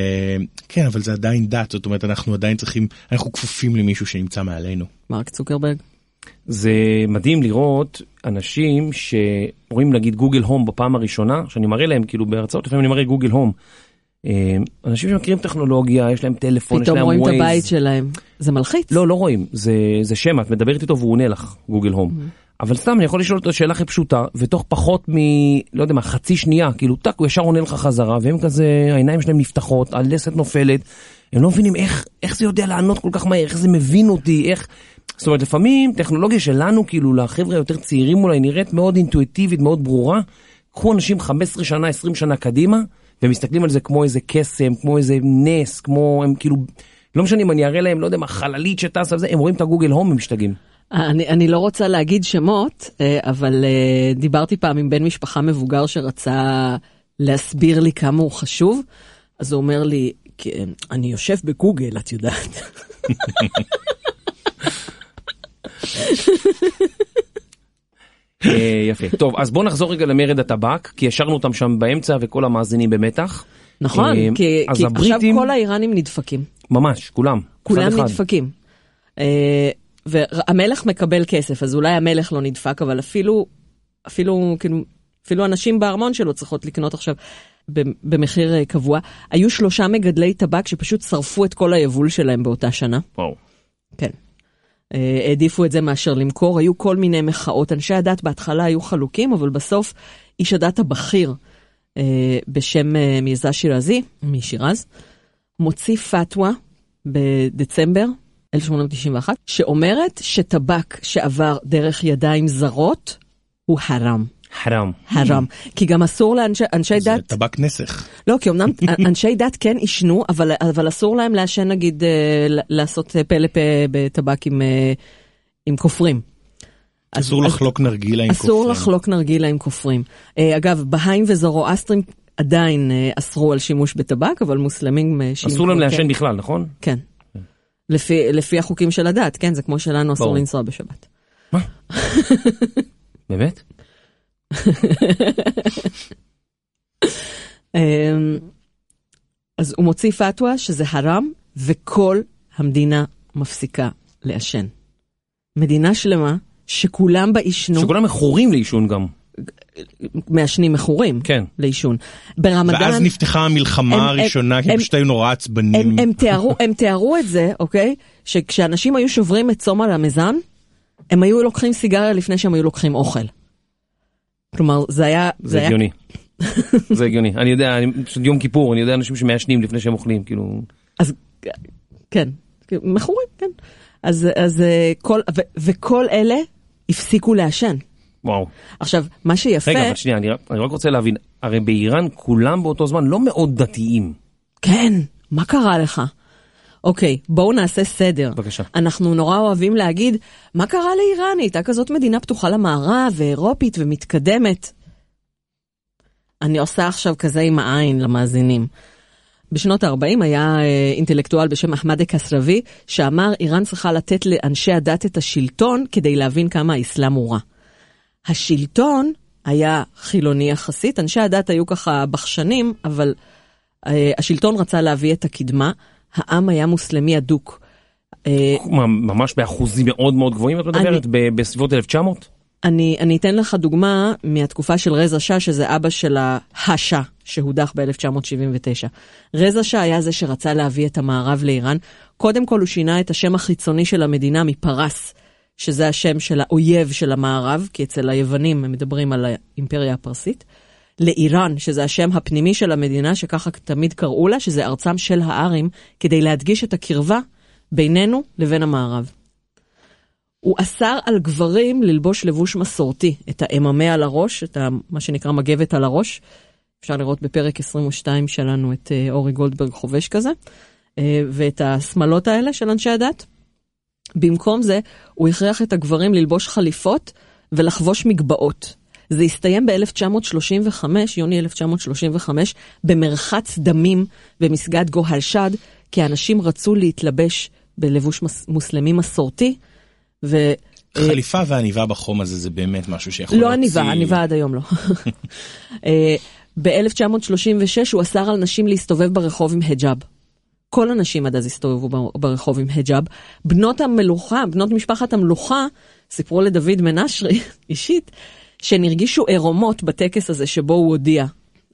כן, אבל זה עדיין דת, זאת אומרת, אנחנו עדיין צריכים, אנחנו כפופים למישהו שנמצא מעלינו. מרק צוקרברג. זה מדהים לראות אנשים שרואים נגיד גוגל הום בפעם הראשונה, שאני מראה להם כאילו בהרצאות, לפעמים אני מראה גוגל הום. אה, אנשים שמכירים טכנולוגיה, יש להם טלפון, יש להם ווייז. פתאום רואים את הבית שלהם. זה מלחיץ. לא, לא רואים, זה, זה שם, את מדברת איתו והוא עונה לך, גוגל הום. Mm-hmm. אבל סתם, אני יכול לשאול אותו שאלה הכי פשוטה, ותוך פחות מ... לא יודע מה, חצי שנייה, כאילו, טאק, הוא ישר עונה לך חזרה, והם כזה, העיניים שלהם נפתחות, הלסת נופלת, הם לא מבינים איך, איך זה יודע לענות כל כך מהר, איך זה מבין אותי, איך... זאת אומרת, לפעמים טכנולוגיה שלנו, כאילו, לחבר'ה היותר צעירים אולי, נראית מאוד אינטואיטיבית, מאוד ברורה. קחו אנשים 15 שנה, 20 שנה קדימה, ומסתכלים על זה כמו איזה קסם, כמו איזה נס, כמו, הם כאילו, לא משנה אם אני אראה להם, לא יודע מה, חללית שטסה וזה, הם רואים את הגוגל הום, הם משתגעים. אני, אני לא רוצה להגיד שמות, אה, אבל אה, דיברתי פעם עם בן משפחה מבוגר שרצה להסביר לי כמה הוא חשוב, אז הוא אומר לי, "כן, אני יושב בגוגל, את יודעת. אה, יפה. טוב, אז בואו נחזור רגע למרד הטבק, כי השארנו אותם שם באמצע וכל המאזינים במתח. נכון, אה, כי, כי הבריטים- עכשיו כל האיראנים נדפקים. ממש, כולם. כולם אחד. נדפקים. אה, והמלך מקבל כסף, אז אולי המלך לא נדפק, אבל אפילו, אפילו, כאילו, אפילו הנשים בארמון שלו צריכות לקנות עכשיו במחיר קבוע. היו שלושה מגדלי טבק שפשוט שרפו את כל היבול שלהם באותה שנה. וואו. כן. אה, העדיפו את זה מאשר למכור, היו כל מיני מחאות. אנשי הדת בהתחלה היו חלוקים, אבל בסוף איש הדת הבכיר אה, בשם אה, מירזה שירזי, משירז, מוציא פתווה בדצמבר 1891, שאומרת שטבק שעבר דרך ידיים זרות הוא חרם. חרם. חרם. כי גם אסור לאנשי אנשי זה דת, טבק נסך. לא, כי אמנם אנשי דת כן עישנו, אבל, אבל אסור להם לעשן נגיד, אה, ל- לעשות פה לפה בטבק עם, אה, עם כופרים. אסור לחלוק נרגילה עם כופרים. אסור לחלוק נרגילה עם כופרים. אגב, בהאים וזורואסטרים עדיין אה, אסרו על שימוש בטבק, אבל מוסלמים... אסור להם כן. לעשן בכלל, נכון? כן. לפי, לפי החוקים של הדת, כן? זה כמו שלנו אסור. לנסוע בשבת. באמת? אמ, אז הוא מוציא פתווה שזה חרם, וכל המדינה מפסיקה לעשן. מדינה שלמה שכולם בה עישנו, שכולם מכורים לעישון גם. מעשנים מכורים כן. לעישון. ברמדאן, ואז נפתחה הם- המלחמה הראשונה, כי הם- פשוט היו נורא עצבנים. הם, הם, תיארו, הם תיארו את זה, אוקיי? שכשאנשים היו שוברים את צום הרמזן, הם היו לוקחים סיגריה לפני שהם היו לוקחים אוכל. כלומר, זה היה... זה הגיוני. זה הגיוני. אני יודע, אני- פשוט יום כיפור, אני יודע אנשים שמעשנים לפני שהם אוכלים, כאילו... אז כן, מכורים, כן. אז, אז אה, כל, ו, וכל אלה הפסיקו לעשן. וואו. עכשיו, מה שיפה, רגע, אבל שנייה, אני אני רק רוצה להבין, הרי באיראן כולם באותו זמן לא מאוד דתיים. כן, מה קרה לך? אוקיי, בואו נעשה סדר. בבקשה. אנחנו נורא אוהבים להגיד, מה קרה לאיראן? היא הייתה כזאת מדינה פתוחה למערב, ואירופית ומתקדמת. אני עושה עכשיו כזה עם העין למאזינים. בשנות ה-40 היה אה, אינטלקטואל בשם אחמד קסרבי, שאמר איראן צריכה לתת לאנשי הדת את השלטון כדי להבין כמה האסלאם הוא רע. השלטון היה חילוני יחסית, אנשי הדת היו ככה בחשנים, אבל אה, השלטון רצה להביא את הקדמה, העם היה מוסלמי אדוק. אה, ממש באחוזים מאוד מאוד גבוהים את מדברת? בסביבות 1900? אני, אני אתן לך דוגמה מהתקופה של רזה שאה, שזה אבא של השאה, שהודח ב-1979. רזה שאה היה זה שרצה להביא את המערב לאיראן. קודם כל הוא שינה את השם החיצוני של המדינה מפרס, שזה השם של האויב של המערב, כי אצל היוונים הם מדברים על האימפריה הפרסית, לאיראן, שזה השם הפנימי של המדינה, שככה תמיד קראו לה, שזה ארצם של הארים, כדי להדגיש את הקרבה בינינו לבין המערב. הוא אסר על גברים ללבוש לבוש מסורתי, את האממה על הראש, את ה, מה שנקרא מגבת על הראש. אפשר לראות בפרק 22 שלנו את אה, אורי גולדברג חובש כזה, אה, ואת השמלות האלה של אנשי הדת. במקום זה, הוא הכריח את הגברים ללבוש חליפות ולחבוש מגבעות. זה הסתיים ב-1935, יוני 1935, במרחץ דמים במסגד גוהלשד, כי האנשים רצו להתלבש בלבוש מס- מוסלמי מסורתי, ו... חליפה ועניבה בחום הזה זה באמת משהו שיכול לא להוציא- עניבה, עניבה עד היום לא. אה, ב-1936 הוא אסר על נשים להסתובב ברחוב עם היג'אב. כל הנשים עד אז הסתובבו ברחוב עם היג'אב. בנות המלוכה, בנות משפחת המלוכה, סיפרו לדוד מנשרי, אישית, שהן הרגישו עירומות בטקס הזה שבו הוא הודיע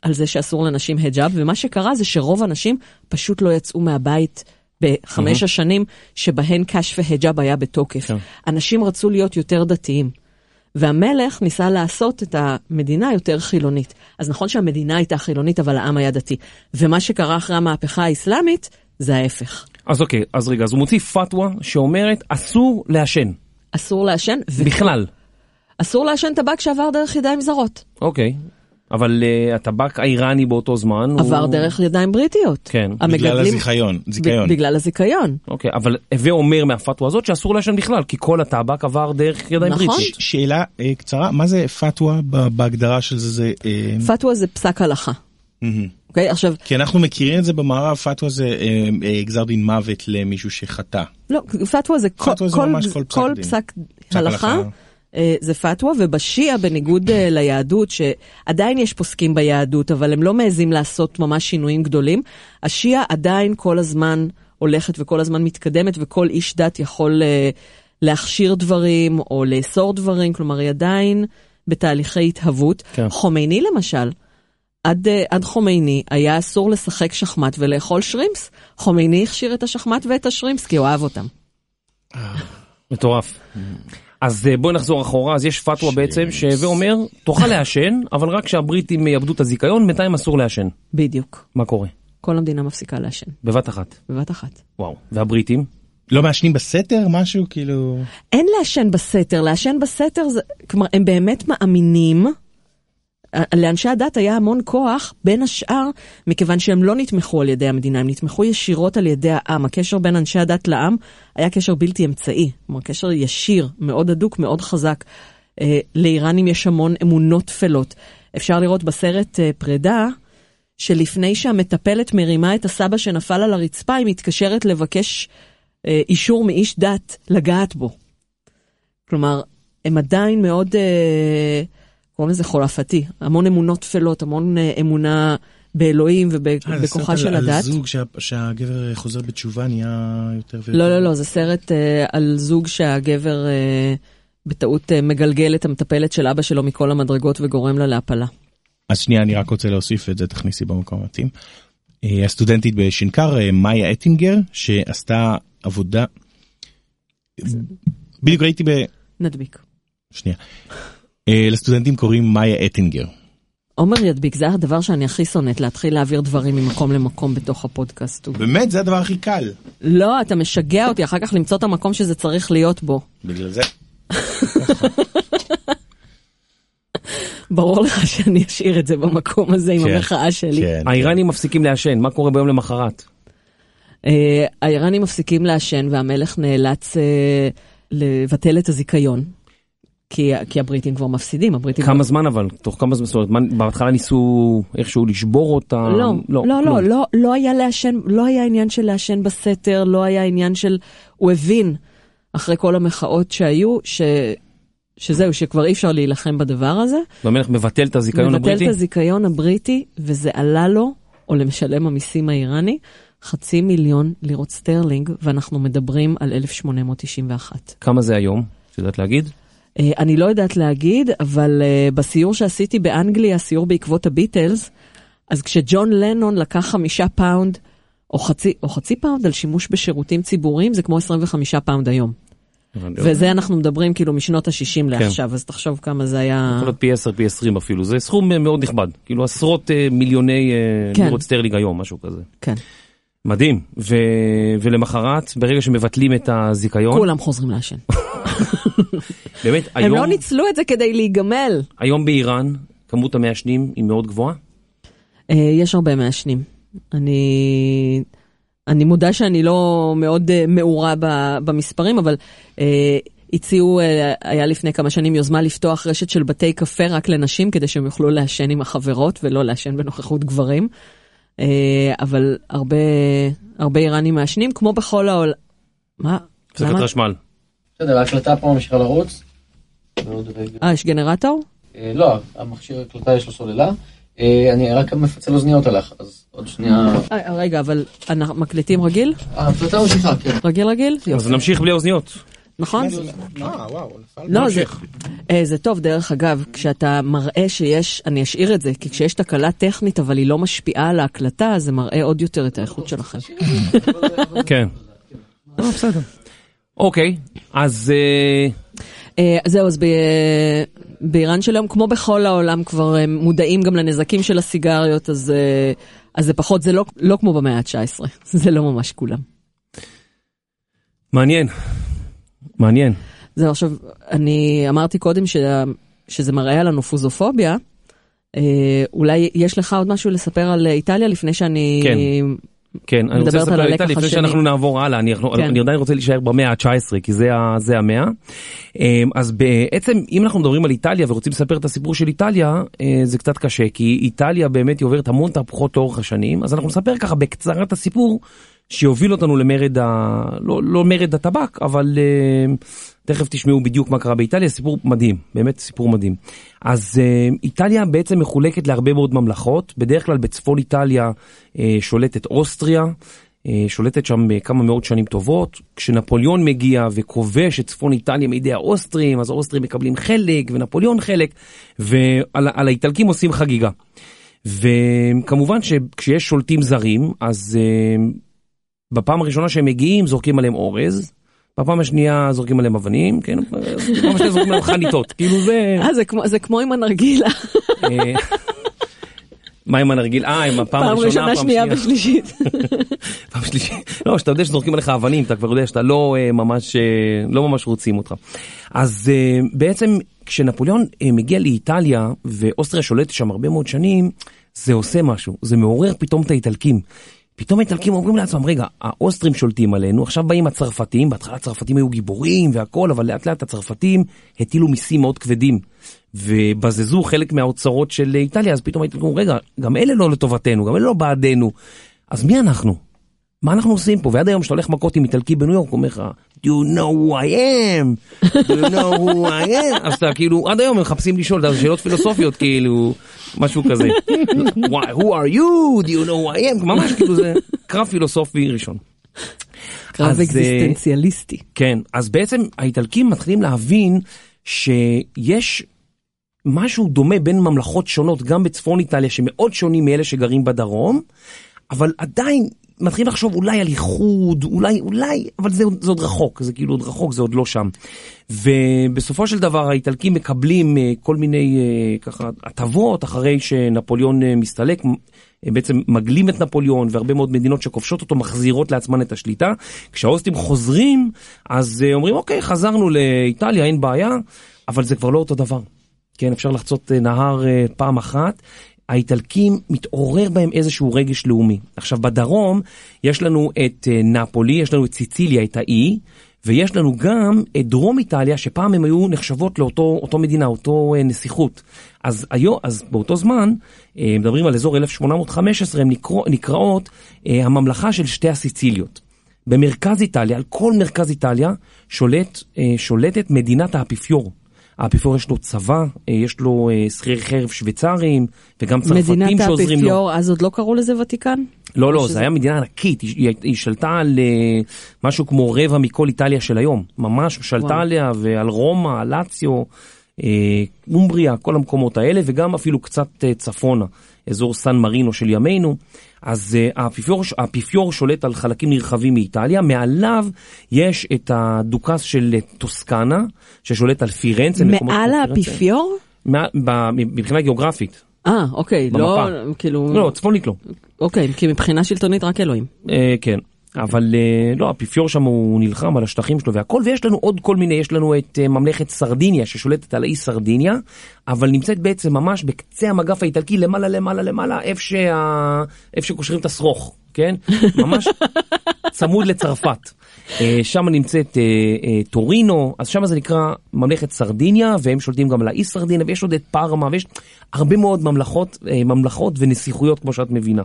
על זה שאסור לנשים היג'אב, ומה שקרה זה שרוב הנשים פשוט לא יצאו מהבית בחמש השנים שבהן קש והיג'אב היה בתוקף. כן. אנשים רצו להיות יותר דתיים. והמלך ניסה לעשות את המדינה יותר חילונית. אז נכון שהמדינה הייתה חילונית, אבל העם היה דתי. ומה שקרה אחרי המהפכה האסלאמית, זה ההפך. אז אוקיי, אז רגע, אז הוא מוציא פתווה שאומרת אסור לעשן. אסור לעשן, ו- בכלל. אסור לעשן טבק שעבר דרך ידיים זרות. אוקיי. אבל uh, הטבק האיראני באותו זמן עבר הוא... דרך ידיים בריטיות. כן. בגלל הזיכיון, זיכיון. ב- בגלל הזיכיון. אוקיי, אבל הווה אומר מהפתווה הזאת שאסור לעשן בכלל, כי כל הטבק עבר דרך ידיים נכון. בריטית. שאלה אה, קצרה, מה זה פתווה בהגדרה של זה? זה אה, פתווה זה פסק הלכה. אוקיי, עכשיו, כי אנחנו מכירים את זה במערב, פתווה זה אה, אה, גזר דין מוות למישהו שחטא. לא, פתווה זה כל, פתווה זה כל, ממש כל פסק כל. פסק פסק הלכה. הלכה. אה, זה פתווה, ובשיעה, בניגוד אה, ליהדות, שעדיין יש פוסקים ביהדות, אבל הם לא מעזים לעשות ממש שינויים גדולים, השיעה עדיין כל הזמן הולכת וכל הזמן מתקדמת, וכל איש דת יכול אה, להכשיר דברים או לאסור דברים, כלומר, היא עדיין בתהליכי התהוות. כן. חומייני למשל, עד, עד חומייני היה אסור לשחק שחמט ולאכול שרימפס. חומייני הכשיר את השחמט ואת השרימפס כי הוא אהב אותם. מטורף. אז אה, בואי נחזור אחורה, אז יש פתווה בעצם שהווה אומר, תוכל לעשן, אבל רק כשהבריטים יאבדו את הזיכיון, בינתיים אסור לעשן. בדיוק. מה קורה? כל המדינה מפסיקה לעשן, בבת אחת. בבת אחת. וואו. והבריטים? לא מעשנים בסתר? משהו כאילו... אין לעשן בסתר, לעשן בסתר זה, כלומר, הם באמת מאמינים, לאנשי הדת היה המון כוח, בין השאר, מכיוון שהם לא נתמכו על ידי המדינה, הם נתמכו ישירות על ידי העם. הקשר בין אנשי הדת לעם היה קשר בלתי אמצעי, כלומר, קשר ישיר, מאוד הדוק, מאוד חזק. אה, לאיראנים יש המון אמונות טפלות. אפשר לראות בסרט אה, פרידה, שלפני שהמטפלת מרימה את הסבא שנפל על הרצפה, היא מתקשרת לבקש אה, אישור מאיש דת לגעת בו. כלומר, הם עדיין מאוד, אה, קוראים לזה חולפתי, המון אמונות טפלות, המון אה, אמונה באלוהים אה, זה ובכוחה סרט של על- על הדת. זוג שה- שהגבר חוזר בתשובה נהיה יותר ויותר. לא, לא, לא, זה סרט אה, על זוג שהגבר אה, בטעות אה, מגלגל את המטפלת של אבא שלו מכל המדרגות וגורם לה להפלה. אז שנייה, אני רק רוצה להוסיף את זה, תכניסי במקום המתאים. אה, הסטודנטית בשנקר, אה, מאיה אטינגר, שעשתה עבודה... בדיוק ראיתי ב... נדביק. שנייה. אה, לסטודנטים קוראים מאיה אטינגר. עומר ידביק, זה הדבר שאני הכי שונאת, להתחיל להעביר דברים ממקום למקום בתוך הפודקאסט. באמת, זה הדבר הכי קל. לא, אתה משגע אותי, אחר כך למצוא את המקום שזה צריך להיות בו. בגלל זה. ברור לך שאני אשאיר את זה במקום הזה עם כן, המחאה שלי. כן. האיראנים מפסיקים לעשן, מה קורה ביום למחרת? אה, האיראנים מפסיקים לעשן והמלך נאלץ אה, לבטל את הזיכיון. כי, כי הבריטים כבר מפסידים, הבריטים... כמה זמן אבל? תוך כמה זמן? זאת אומרת, בהתחלה ניסו איכשהו לשבור אותה? לא, לא, לא, כלום. לא, לא היה לעשן, לא היה עניין של לעשן בסתר, לא היה עניין של... הוא הבין, אחרי כל המחאות שהיו, ש... שזהו, שכבר אי אפשר להילחם בדבר הזה. והמלך מבטל את הזיכיון מבטל הבריטי? את הזיכיון הבריטי, וזה עלה לו, או למשלם המיסים האיראני, חצי מיליון לירות סטרלינג, ואנחנו מדברים על 1891. כמה זה היום? את יודעת להגיד? אה, אני לא יודעת להגיד, אבל אה, בסיור שעשיתי באנגליה, סיור בעקבות הביטלס, אז כשג'ון לנון לקח חמישה פאונד, או חצי, או חצי פאונד על שימוש בשירותים ציבוריים, זה כמו 25 פאונד היום. וזה אנחנו מדברים כאילו משנות ה-60 לעכשיו, אז תחשוב כמה זה היה... יכול להיות פי 10, פי 20 אפילו, זה סכום אה, מאוד נכבד, כאילו עשרות אה, מיליוני אה, כן. לירות סטרלינג היום, משהו כזה. כן, מדהים, ו... ולמחרת, ברגע שמבטלים את הזיכיון, כולם חוזרים לעשן. באמת, הם היום, לא ניצלו את זה כדי להיגמל. היום באיראן, כמות המעשנים היא מאוד גבוהה. אה, יש הרבה מעשנים. אני, אני מודה שאני לא מאוד אה, מעורה ב- במספרים, אבל אה, הציעו, אה, היה לפני כמה שנים יוזמה לפתוח רשת של בתי קפה רק לנשים, כדי שהם יוכלו לעשן עם החברות ולא לעשן בנוכחות גברים. אה, אבל הרבה, הרבה איראנים מעשנים, כמו בכל העולם. מה? הפסקת? חשמל. בסדר, ההקלטה פה ממשיכה לרוץ. אה, יש גנרטור? אה, לא, המכשיר הקלטה יש לו סוללה. אה, אני רק מפצל אוזניות עליך, אז עוד שנייה. אה, רגע, אבל אנחנו מקליטים רגיל? ההקלטה ממשיכה, כן. רגיל רגיל? אז. נמשיך בלי אוזניות. נכון? לא, זה, זה טוב, דרך אגב, כשאתה מראה שיש, אני אשאיר את זה, כי כשיש תקלה טכנית אבל היא לא משפיעה על ההקלטה, זה מראה עוד יותר את האיכות שלכם. כן. בסדר. אוקיי, אז אה, אה, זהו, אז ב... באיראן של היום, כמו בכל העולם, כבר מודעים גם לנזקים של הסיגריות, אז, אה, אז זה פחות, זה לא, לא כמו במאה ה-19, זה לא ממש כולם. מעניין, מעניין. זהו, עכשיו, אני אמרתי קודם ש... שזה מראה על הנופוזופוביה. אה, אולי יש לך עוד משהו לספר על איטליה לפני שאני... כן. כן, אני רוצה לספר איתה לפני השני. שאנחנו נעבור הלאה, אני, כן. אני עדיין רוצה להישאר במאה ה-19 כי זה, זה המאה. אמ, אז בעצם אם אנחנו מדברים על איטליה ורוצים לספר את הסיפור של איטליה, אה, זה קצת קשה, כי איטליה באמת היא עוברת המון תהפוכות לאורך השנים, אז אנחנו נספר ככה בקצרה את הסיפור שיוביל אותנו למרד, ה... לא, לא מרד הטבק, אבל אה, תכף תשמעו בדיוק מה קרה באיטליה, סיפור מדהים, באמת סיפור מדהים. אז אה, איטליה בעצם מחולקת להרבה מאוד ממלכות, בדרך כלל בצפון איטליה אה, שולטת אוסטריה. אה, שולטת שם כמה מאות שנים טובות. כשנפוליאון מגיע וכובש את צפון איטליה מידי האוסטרים, אז האוסטרים מקבלים חלק ונפוליאון חלק, ועל על האיטלקים עושים חגיגה. וכמובן שכשיש שולטים זרים, אז בפעם הראשונה שהם מגיעים זורקים עליהם אורז, בפעם השנייה זורקים עליהם אבנים, כן? בפעם השנייה זורקים עליהם חניתות, כאילו זה... אה, זה כמו, עם הנרגילה. אה, מה עם הנרגיל? אה, עם הפעם פעם הראשונה, ראשונה, שנייה ושלישית. פעם שלישית. לא, שאתה יודע שזורקים עליך אבנים, אתה כבר יודע שאתה לא אה, ממש, אה, לא ממש רוצים אותך. אז בעצם כשנפוליאון מגיע לאיטליה, ואוסטריה שולטת שם הרבה מאוד שנים, זה עושה משהו, זה מעורר פתאום את האיטלקים. פתאום האיטלקים אומרים לעצמם, רגע, האוסטרים שולטים עלינו, עכשיו באים הצרפתים, בהתחלה הצרפתים היו גיבורים והכל, אבל לאט לאט הצרפתים הטילו מיסים מאוד כבדים, ובזזו חלק מהאוצרות של איטליה, אז פתאום האיטלקים אומרים, רגע, גם אלה לא לטובתנו, גם אלה לא בעדנו, אז מי אנחנו? מה אנחנו עושים פה? ועד היום כשאתה הולך מכות עם איטלקי בניו יורק, הוא אומר לך, do you know who I am? do you know who I am? אז אתה כאילו, עד היום הם מחפשים לשאול, יודע, שאלות פילוסופיות, כאילו, משהו כזה. Why, who are you? do you know who I am? ממש כאילו זה קרב פילוסופי ראשון. קרב אה, אקזיסטנציאליסטי. כן, אז בעצם האיטלקים מתחילים להבין שיש משהו דומה בין ממלכות שונות, גם בצפון איטליה, שמאוד שונים מאלה שגרים בדרום, אבל עדיין מתחילים לחשוב אולי על איחוד, אולי, אולי, אבל זה, זה עוד רחוק, זה כאילו עוד רחוק, זה עוד לא שם. ובסופו של דבר האיטלקים מקבלים אה, כל מיני אה, ככה הטבות אחרי שנפוליאון אה, מסתלק. בעצם מגלים את נפוליאון והרבה מאוד מדינות שכובשות אותו מחזירות לעצמן את השליטה. כשהאוסטים חוזרים, אז אומרים אוקיי, חזרנו לאיטליה, אין בעיה, אבל זה כבר לא אותו דבר. כן, אפשר לחצות נהר פעם אחת. האיטלקים מתעורר בהם איזשהו רגש לאומי. עכשיו בדרום יש לנו את אה, נפולי, יש לנו את סיציליה, את האי, ויש לנו גם את דרום איטליה, שפעם הם היו נחשבות לאותו אותו מדינה, אותו אה, נסיכות. אז, היו, אז באותו זמן, אה, מדברים על אזור 1815, הן נקרא, נקראות הממלכה של שתי הסיציליות. במרכז איטליה, על כל מרכז איטליה, שולט, שולטת מדינת האפיפיור. האפיפיור יש לו צבא, אה, יש לו אה, שכירי חרב שוויצרים, וגם צרפתים מדינת שעוזרים לו. האפיפיור, אז עוד לא קראו לזה ותיקן? לא, לא, שזה- זה היה מדינה ענקית, היא, היא, שלטה על אה, משהו כמו רבע מכל איטליה של היום. ממש שלטה וואו. עליה ועל רומא, לאציו, אה, אומבריה, כל המקומות האלה, וגם אפילו קצת צפונה, אזור סן מרינו של ימינו. אז אה, האפיפיור, האפיפיור שולט על חלקים נרחבים מאיטליה, מעליו יש את הדוכס של טוסקנה, ששולט על פירנצה. מעל. האפיפיור? מבחינה גיאוגרפית. אה, אוקיי, לא, במפה. כאילו, לא, צפונית לא. אוקיי, כי מבחינה שלטונית רק אלוהים. אה, כן, אבל אה, לא, האפיפיור שם הוא נלחם על השטחים שלו והכל, ויש לנו עוד כל מיני, יש לנו את אה, ממלכת סרדיניה ששולטת על האי סרדיניה, אבל נמצאת בעצם ממש בקצה המגף האיטלקי, למעלה למעלה למעלה, איפה, שה... איפה שקושרים את השרוך, כן? ממש צמוד לצרפת. אה, שם נמצאת טורינו, אז שם זה נקרא ממלכת סרדיניה, והם שולטים גם על האי סרדיניה, ויש עוד את פארמה, ויש הרבה מאוד ממלכות, ממלכות ונסיכויות, כמו שאת מבינה.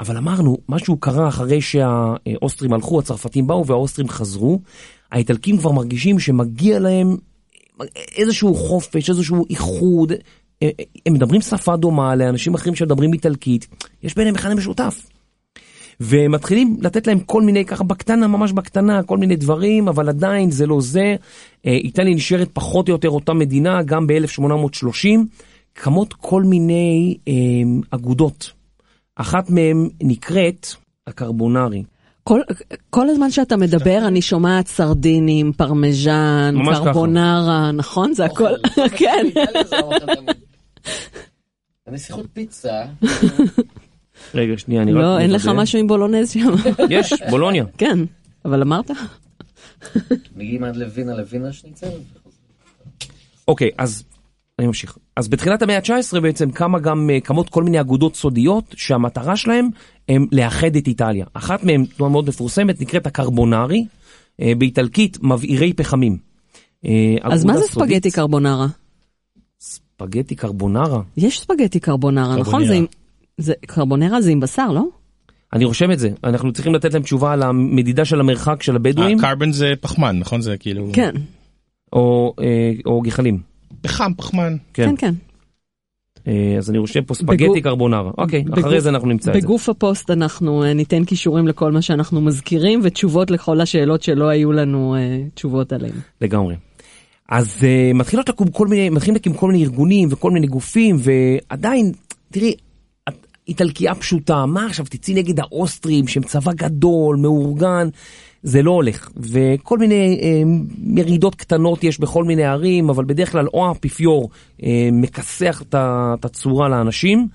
אבל אמרנו, משהו קרה אחרי שהאוסטרים הלכו, הצרפתים באו והאוסטרים חזרו. האיטלקים כבר מרגישים שמגיע להם איזשהו חופש, איזשהו איחוד. הם מדברים שפה דומה לאנשים אחרים שמדברים איטלקית, יש ביניהם אחד משותף. ומתחילים לתת להם כל מיני, ככה בקטנה, ממש בקטנה, כל מיני דברים, אבל עדיין זה לא זה. אה, איטליה נשארת פחות או יותר אותה מדינה, גם ב-1830, קמות כל מיני אה, אגודות. אחת מהן נקראת הקרבונרי. כל, כל הזמן שאתה מדבר אני שומעת סרדינים, פרמיז'ן, ממש ככה. קרבונרה, נכון? זה הכל, כן. האוכל תמיד. הנסיכות פיצה, רגע, שנייה, אני רק... לא, אין לך. משהו עם בולונז שם. יש, בולוניה. כן, אבל אמרת? מגיעים עד לווינה לווינה שניצל. אוקיי, אז אני ממשיך. אז בתחילת המאה ה-19 בעצם קמה גם, אה, קמות כל מיני אגודות סודיות שהמטרה שלהם הם לאחד את איטליה. אחת מהן, תנועה מאוד מפורסמת, נקראת הקרבונרי, אה, באיטלקית מבעירי פחמים. אה, אז מה זה סודית- ספגטי קרבונרה? ספגטי קרבונרה? יש ספגטי קרבונרה, נכון? קרבונרה. זה עם... זה, קרבונרה זה עם בשר, לא? אני רושם את זה. אנחנו צריכים לתת להם תשובה על המדידה של המרחק של הבדואים, קרבן זה פחמן, נכון? זה כאילו... כן, או, או גחלים. פחם, פחמן. כן. כן, כן. אה, אז אני רושם פה ספגטי קרבונרה. אוקיי, אחרי זה אנחנו נמצא את זה. בגוף הפוסט אנחנו אה, ניתן כישורים לכל מה שאנחנו מזכירים ותשובות לכל השאלות שלא היו לנו אה, תשובות עליהן. לגמרי. אז מתחילות לקום כל מיני, מתחילים להקים כל מיני ארגונים וכל מיני גופים, ועדיין, תראי, איטלקייה פשוטה, מה עכשיו תצאי נגד האוסטרים שהם צבא גדול, מאורגן, זה לא הולך. וכל מיני אה, ירידות קטנות יש בכל מיני ערים, אבל בדרך כלל או האפיפיור אה, מכסח את הצורה לאנשים,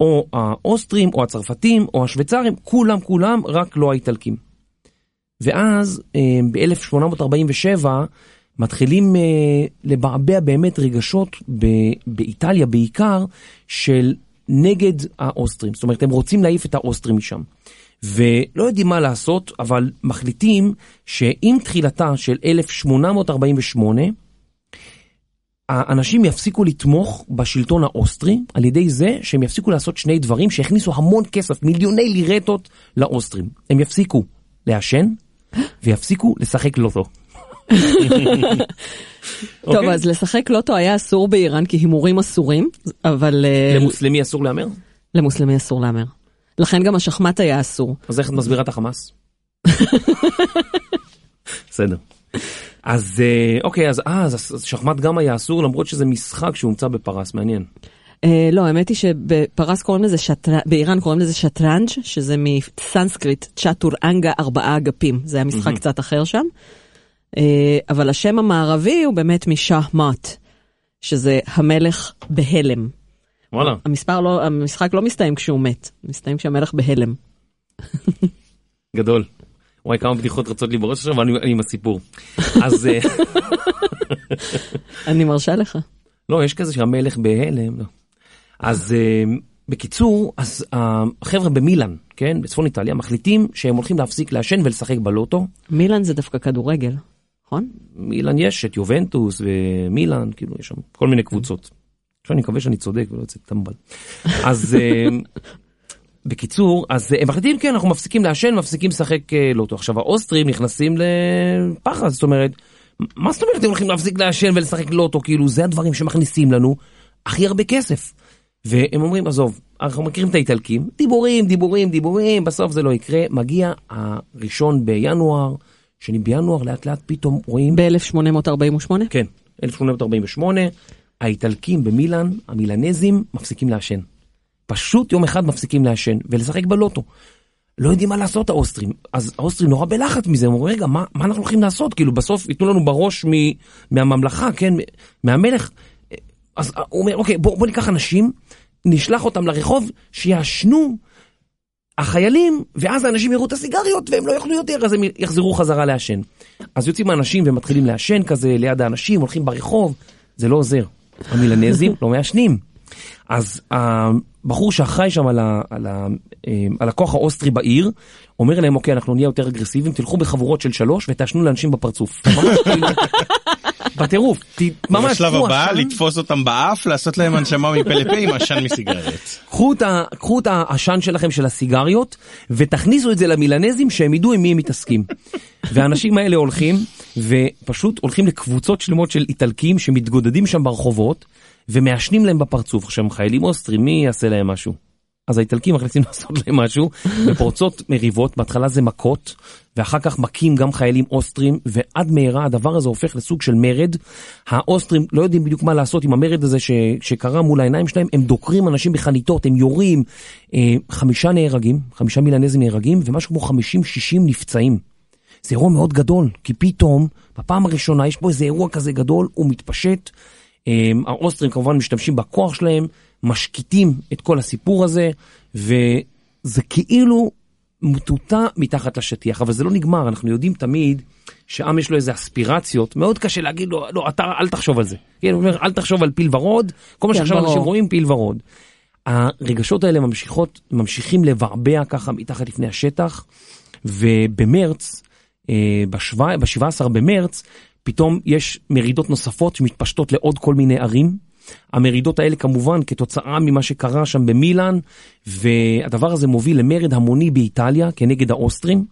או האוסטרים, או הצרפתים, או השוויצרים, כולם כולם, רק לא האיטלקים. ואז ב-1847 מתחילים אה, לבעבע באמת רגשות ב- באיטליה בעיקר של נגד האוסטרים. זאת אומרת, הם רוצים להעיף את האוסטרים משם. ולא יודעים מה לעשות, אבל מחליטים שעם תחילתה של 1848, האנשים יפסיקו לתמוך בשלטון האוסטרי על ידי זה שהם יפסיקו לעשות שני דברים שהכניסו המון כסף, מיליוני לירטות לאוסטרים. הם יפסיקו לעשן ויפסיקו לשחק לוטו. טוב, אוקיי? אז לשחק לוטו היה אסור באיראן כי הימורים אסורים, אבל אה, למוסלמי אסור להמר? למוסלמי אסור להמר. לכן גם השחמט היה אסור. אז איך את מסבירה את החמאס? בסדר. אז אה, אוקיי, אז אה, אז שחמט גם היה אסור למרות שזה משחק שהומצא בפרס, מעניין. אה, לא, האמת היא שבפרס קוראים לזה שטרנג', באיראן קוראים לזה שטרנג', שזה מסנסקריט צ'אטור אנגה ארבעה אגפים, זה היה משחק קצת אחר שם. אה, אבל השם המערבי הוא באמת משאה מאט, שזה המלך בהלם. וואלה. המספר לא, המשחק לא מסתיים כשהוא מת, מסתיים כשהמלך בהלם. גדול. וואי, כמה בדיחות רצות לי בראש עכשיו, אני עם הסיפור. אז אה, אני מרשה לך. לא, יש כזה שהמלך בהלם, לא. אז אה, בקיצור, אז החבר'ה במילאן, כן, בצפון איטליה, מחליטים שהם הולכים להפסיק לעשן ולשחק בלוטו. מילאן זה דווקא כדורגל, נכון? מילאן יש את יובנטוס ומילאן, כאילו יש שם כל מיני קבוצות. עכשיו אני מקווה שאני צודק ולא יוצא טמבל. אז אה, בקיצור, אז אה, הם מחליטים, כן, אנחנו מפסיקים לעשן, מפסיקים לשחק אה, לוטו. עכשיו האוסטרים נכנסים לפחד, זאת אומרת, מה זאת אומרת אתם הולכים להפסיק לעשן ולשחק לוטו, כאילו זה הדברים שמכניסים לנו הכי הרבה כסף. והם אומרים, עזוב, אנחנו מכירים את האיטלקים, דיבורים, דיבורים, דיבורים, בסוף זה לא יקרה. מגיע הראשון בינואר, שני בינואר, לאט לאט פתאום רואים ב-1848? כן, 1848, האיטלקים במילאן, המילנזים, מפסיקים לעשן. פשוט יום אחד מפסיקים לעשן ולשחק בלוטו. לא יודעים מה לעשות האוסטרים, אז האוסטרים נורא בלחץ מזה, הם אומרים, רגע, מה, מה אנחנו הולכים לעשות? כאילו, בסוף ייתנו לנו בראש מ, מהממלכה, כן, מהמלך. אז הוא אומר, אוקיי, בוא, בוא ניקח אנשים, נשלח אותם לרחוב, שיעשנו החיילים, ואז האנשים יראו את הסיגריות והם לא יאכלו יותר, אז הם יחזרו חזרה לעשן. אז יוצאים האנשים ומתחילים לעשן כזה ליד האנשים, הולכים ברחוב, זה לא עוזר. המילנזים לא מעשנים. אז הבחור שאחראי שם על, ה, על, אה, על הכוח האוסטרי בעיר, אומר להם, אוקיי, אנחנו נהיה יותר אגרסיביים, תלכו בחבורות של שלוש ותעשנו לאנשים בפרצוף. בטירוף, ממש, בשלב הבא, לתפוס אותם באף, לעשות להם הנשמה מפה לפה עם עשן מסיגריות. קחו את ה- קחו את העשן שלכם של הסיגריות ותכניסו את זה למילנזים שהם ידעו עם מי הם מתעסקים. והאנשים האלה הולכים ופשוט הולכים לקבוצות שלמות של איטלקים שמתגודדים שם ברחובות ומעשנים להם בפרצוף. עכשיו הם חיילים אוסטרים, מי יעשה להם משהו? אז האיטלקים מחליטים לעשות להם משהו, ופורצות מריבות, בהתחלה זה מכות, ואחר כך מכים גם חיילים אוסטרים, ועד מהרה הדבר הזה הופך לסוג של מרד. האוסטרים לא יודעים בדיוק מה לעשות עם המרד הזה ש, שקרה מול העיניים שלהם, הם דוקרים אנשים בחניתות, הם יורים, אה, חמישה נהרגים, חמישה מילנזים נהרגים, ומשהו כמו 50-60 נפצעים. זה אירוע מאוד גדול, כי פתאום, בפעם הראשונה יש פה איזה אירוע כזה גדול, הוא מתפשט. אה, האוסטרים כמובן משתמשים בכוח שלהם, משקיטים את כל הסיפור הזה, וזה כאילו מטוטה מתחת לשטיח, אבל זה לא נגמר, אנחנו יודעים תמיד שעם יש לו איזה אספירציות, מאוד קשה להגיד לו, לא, אתה אל תחשוב על זה. כן, הוא אומר, אל תחשוב על פיל ורוד, כל מה כן, שעכשיו. אנשים רואים פיל ורוד. הרגשות האלה ממשיכות, ממשיכים לבעבע ככה מתחת לפני השטח, ובמרץ, אה, ב-17 במרץ, פתאום יש מרידות נוספות שמתפשטות לעוד כל מיני ערים. המרידות האלה כמובן כתוצאה ממה שקרה שם במילאן, והדבר הזה מוביל למרד המוני באיטליה כנגד האוסטרים.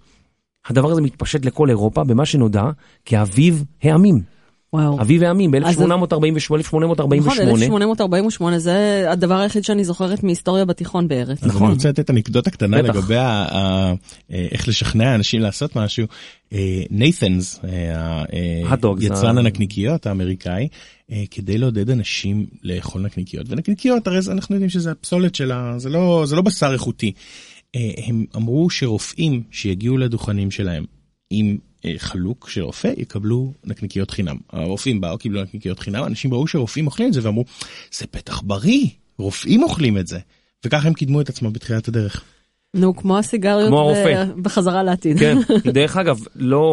הדבר הזה מתפשט לכל אירופה במה שנודע כאביב העמים. וואו. אביב העמים אז- ב-1848, נכון, 1848. 1848 זה הדבר היחיד שאני זוכרת מהיסטוריה בתיכון בארץ. אז אני רוצה לתת אנקדוטה קטנה. לגבי ה- ה- אה, איך לשכנע אנשים לעשות משהו. ניית'נס, Hot dogs, יצרן ה- הנקניקיות האמריקאי, אה, כדי לעודד אנשים לאכול נקניקיות. ונקניקיות, הרי אנחנו יודעים שזה הפסולת שלה, זה לא זה לא בשר איכותי. אה, הם אמרו שרופאים שיגיעו לדוכנים שלהם עם אה, חלוק של רופא יקבלו נקניקיות חינם. הרופאים באו, קיבלו נקניקיות חינם, אנשים ראו שרופאים אוכלים את זה ואמרו, זה בטח בריא, רופאים אוכלים את זה. וככה הם קידמו את עצמם בתחילת הדרך. נו, כמו הסיגריות כמו הרופא. בחזרה לעתיד. כן, דרך אגב, לא,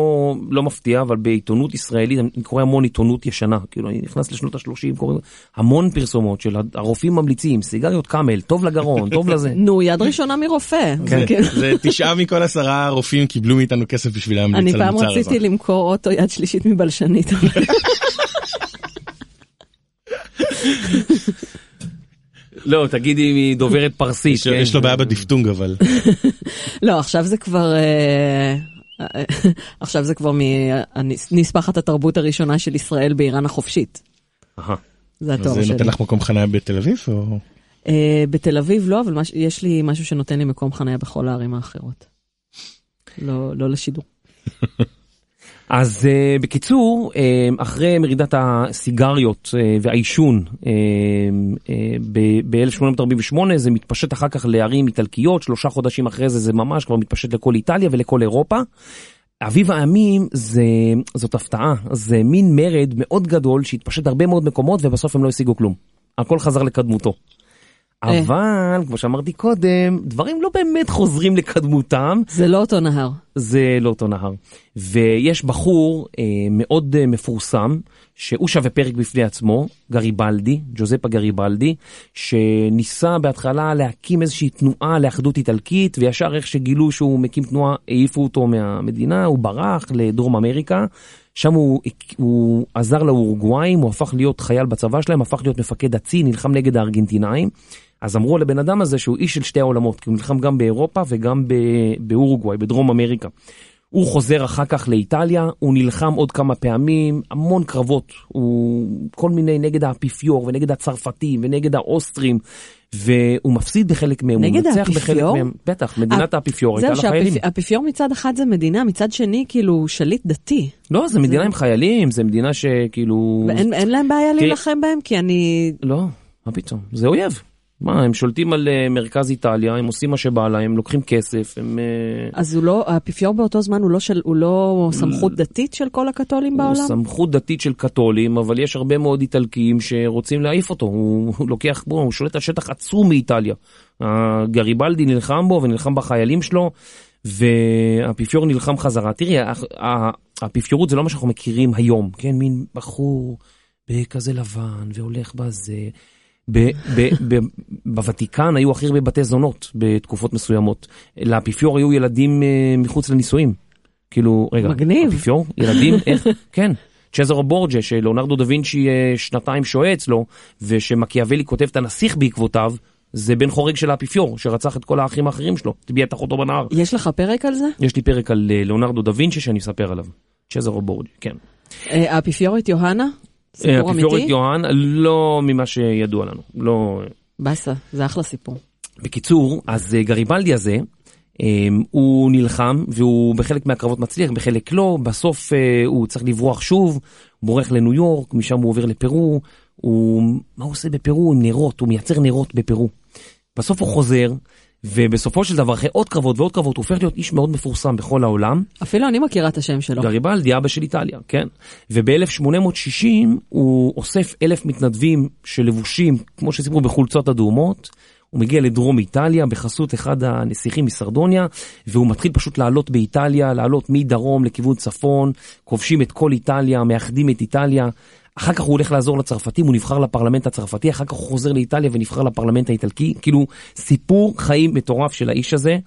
לא מפתיע, אבל בעיתונות ישראלית, אני קורא המון עיתונות ישנה, כאילו אני נכנס לשנות ה-30, קורא המון פרסומות של הרופאים ממליצים, סיגריות קאמל, טוב לגרון, טוב לזה. נו, יד ראשונה מרופא. כן. זה כאילו- זה תשעה מכל עשרה רופאים קיבלו מאיתנו כסף בשביל אני להמליץ על פעם המוצר הזה. רציתי למכור אוטו יד שלישית מבלשנית. לא, תגידי אם היא דוברת פרסית. יש לו- כן? יש לו בעיה בדיפטונג אבל. לא, עכשיו זה כבר... אה, עכשיו זה כבר מנספחת התרבות הראשונה של ישראל באיראן החופשית. זה אז התואר זה שלי. נותן לך מקום חניה בתל אביב או? אה, בתל אביב לא, אבל מש- יש לי משהו שנותן לי מקום חניה בכל הערים האחרות. לא לא לשידור. אז uh, בקיצור, uh, אחרי מרידת הסיגריות uh, והעישון uh, uh, ב-1848 זה מתפשט אחר כך לערים איטלקיות, שלושה חודשים אחרי זה זה ממש כבר מתפשט לכל איטליה ולכל אירופה. אביב העמים זה, זאת הפתעה, זה מין מרד מאוד גדול שהתפשט הרבה מאוד מקומות ובסוף הם לא השיגו כלום. הכל חזר לקדמותו. אה. אבל, כמו שאמרתי קודם, דברים לא באמת חוזרים לקדמותם. זה לא אותו נהר. זה לא אותו נהר. ויש בחור אה, מאוד אה, מפורסם, שהוא שווה פרק בפני עצמו, גריבלדי, ג'וזפה גריבלדי, שניסה בהתחלה להקים איזושהי תנועה לאחדות איטלקית, וישר איך שגילו שהוא מקים תנועה, העיפו אותו מהמדינה, הוא ברח לדרום אמריקה. שם הוא, הוא עזר לאורוגוואים, הוא הפך להיות חייל בצבא שלהם, הפך להיות מפקד הצי, נלחם נגד הארגנטינאים. אז אמרו לבן אדם הזה שהוא איש של שתי העולמות, כי הוא נלחם גם באירופה וגם באורוגוואי, בדרום אמריקה. הוא חוזר אחר כך לאיטליה, הוא נלחם עוד כמה פעמים, המון קרבות, הוא כל מיני נגד האפיפיור ונגד הצרפתים ונגד האוסטרים, והוא מפסיד בחלק מהם, הוא מנצח בחלק האפיפיור? מהם, בטח, מדינת אה, האפיפיור הייתה לה זהו. שהאפיפיור מצד אחד זה מדינה, מצד שני כאילו שליט דתי. לא, זה מדינה עם חיילים, זה מדינה שכאילו... ואין אין להם בעיה להילחם בהם? כי אני... לא, מה פתאום, זה אויב. מה, הם שולטים על אה, מרכז איטליה, הם עושים מה שבא להם, לוקחים כסף, הם... אה, אז הוא לא, האפיפיור באותו זמן הוא לא, של, הוא לא סמכות דתית של כל הקתולים הוא בעולם? סמכות דתית של קתולים, אבל יש הרבה מאוד איטלקים שרוצים להעיף אותו. הוא, הוא לוקח, בוא, הוא שולט על שטח עצום מאיטליה. גריבלדי נלחם בו ונלחם בחיילים שלו, והאפיפיור נלחם חזרה. תראי, האפיפיורות זה לא מה שאנחנו מכירים היום, כן? מין בחור בכזה לבן והולך בזה. בוותיקן היו הכי הרבה בתי זונות בתקופות מסוימות. לאפיפיור היו ילדים אה, מחוץ לנישואים. כאילו, רגע, מגניב. אפיפיור? ילדים? איך? כן. צ'זרו בורג'ה, שלאונרדו דה וינצ'י אה, שנתיים שוהה אצלו, ושמקיאוולי כותב את הנסיך בעקבותיו, זה בן חורג של האפיפיור, שרצח את כל האחים האחרים שלו, טביע את אחותו בנהר. יש לך פרק על זה? יש לי פרק על אה, לאונרדו דה וינצ'י שאני אספר עליו. צ'זרו בורג'ה, כן. האפיפיורית יוהנה? סיפור האפיפיורית אמיתי? יוהן, לא ממה שידוע לנו. לא... באסה, זה אחלה סיפור. בקיצור, אז אה, גריבלדי הזה, אה, הוא נלחם והוא בחלק מהקרבות מצליח, בחלק לא, בסוף אה, הוא צריך לברוח שוב, הוא בורח לניו יורק, משם הוא עובר לפרו, הוא... מה הוא עושה בפרו? עם נרות, הוא מייצר נרות בפרו. בסוף הוא חוזר, ובסופו של דבר, אחרי עוד קרבות ועוד קרבות, הוא הופך להיות איש מאוד מפורסם בכל העולם. אפילו אני מכירה את השם שלו. גריבלדי, אבא של איטליה, כן. וב-1860 הוא אוסף אלף מתנדבים שלבושים, כמו שסיפרו, בחולצות אדומות. הוא מגיע לדרום איטליה בחסות אחד הנסיכים מסרדוניה, והוא מתחיל פשוט לעלות באיטליה, לעלות מדרום לכיוון צפון, כובשים את כל איטליה, מאחדים את איטליה. אחר כך הוא הולך לעזור לצרפתים, הוא נבחר לפרלמנט הצרפתי, אחר כך הוא חוזר לאיטליה ונבחר לפרלמנט האיטלקי. כאילו, סיפור חיים מטורף של האיש הזה.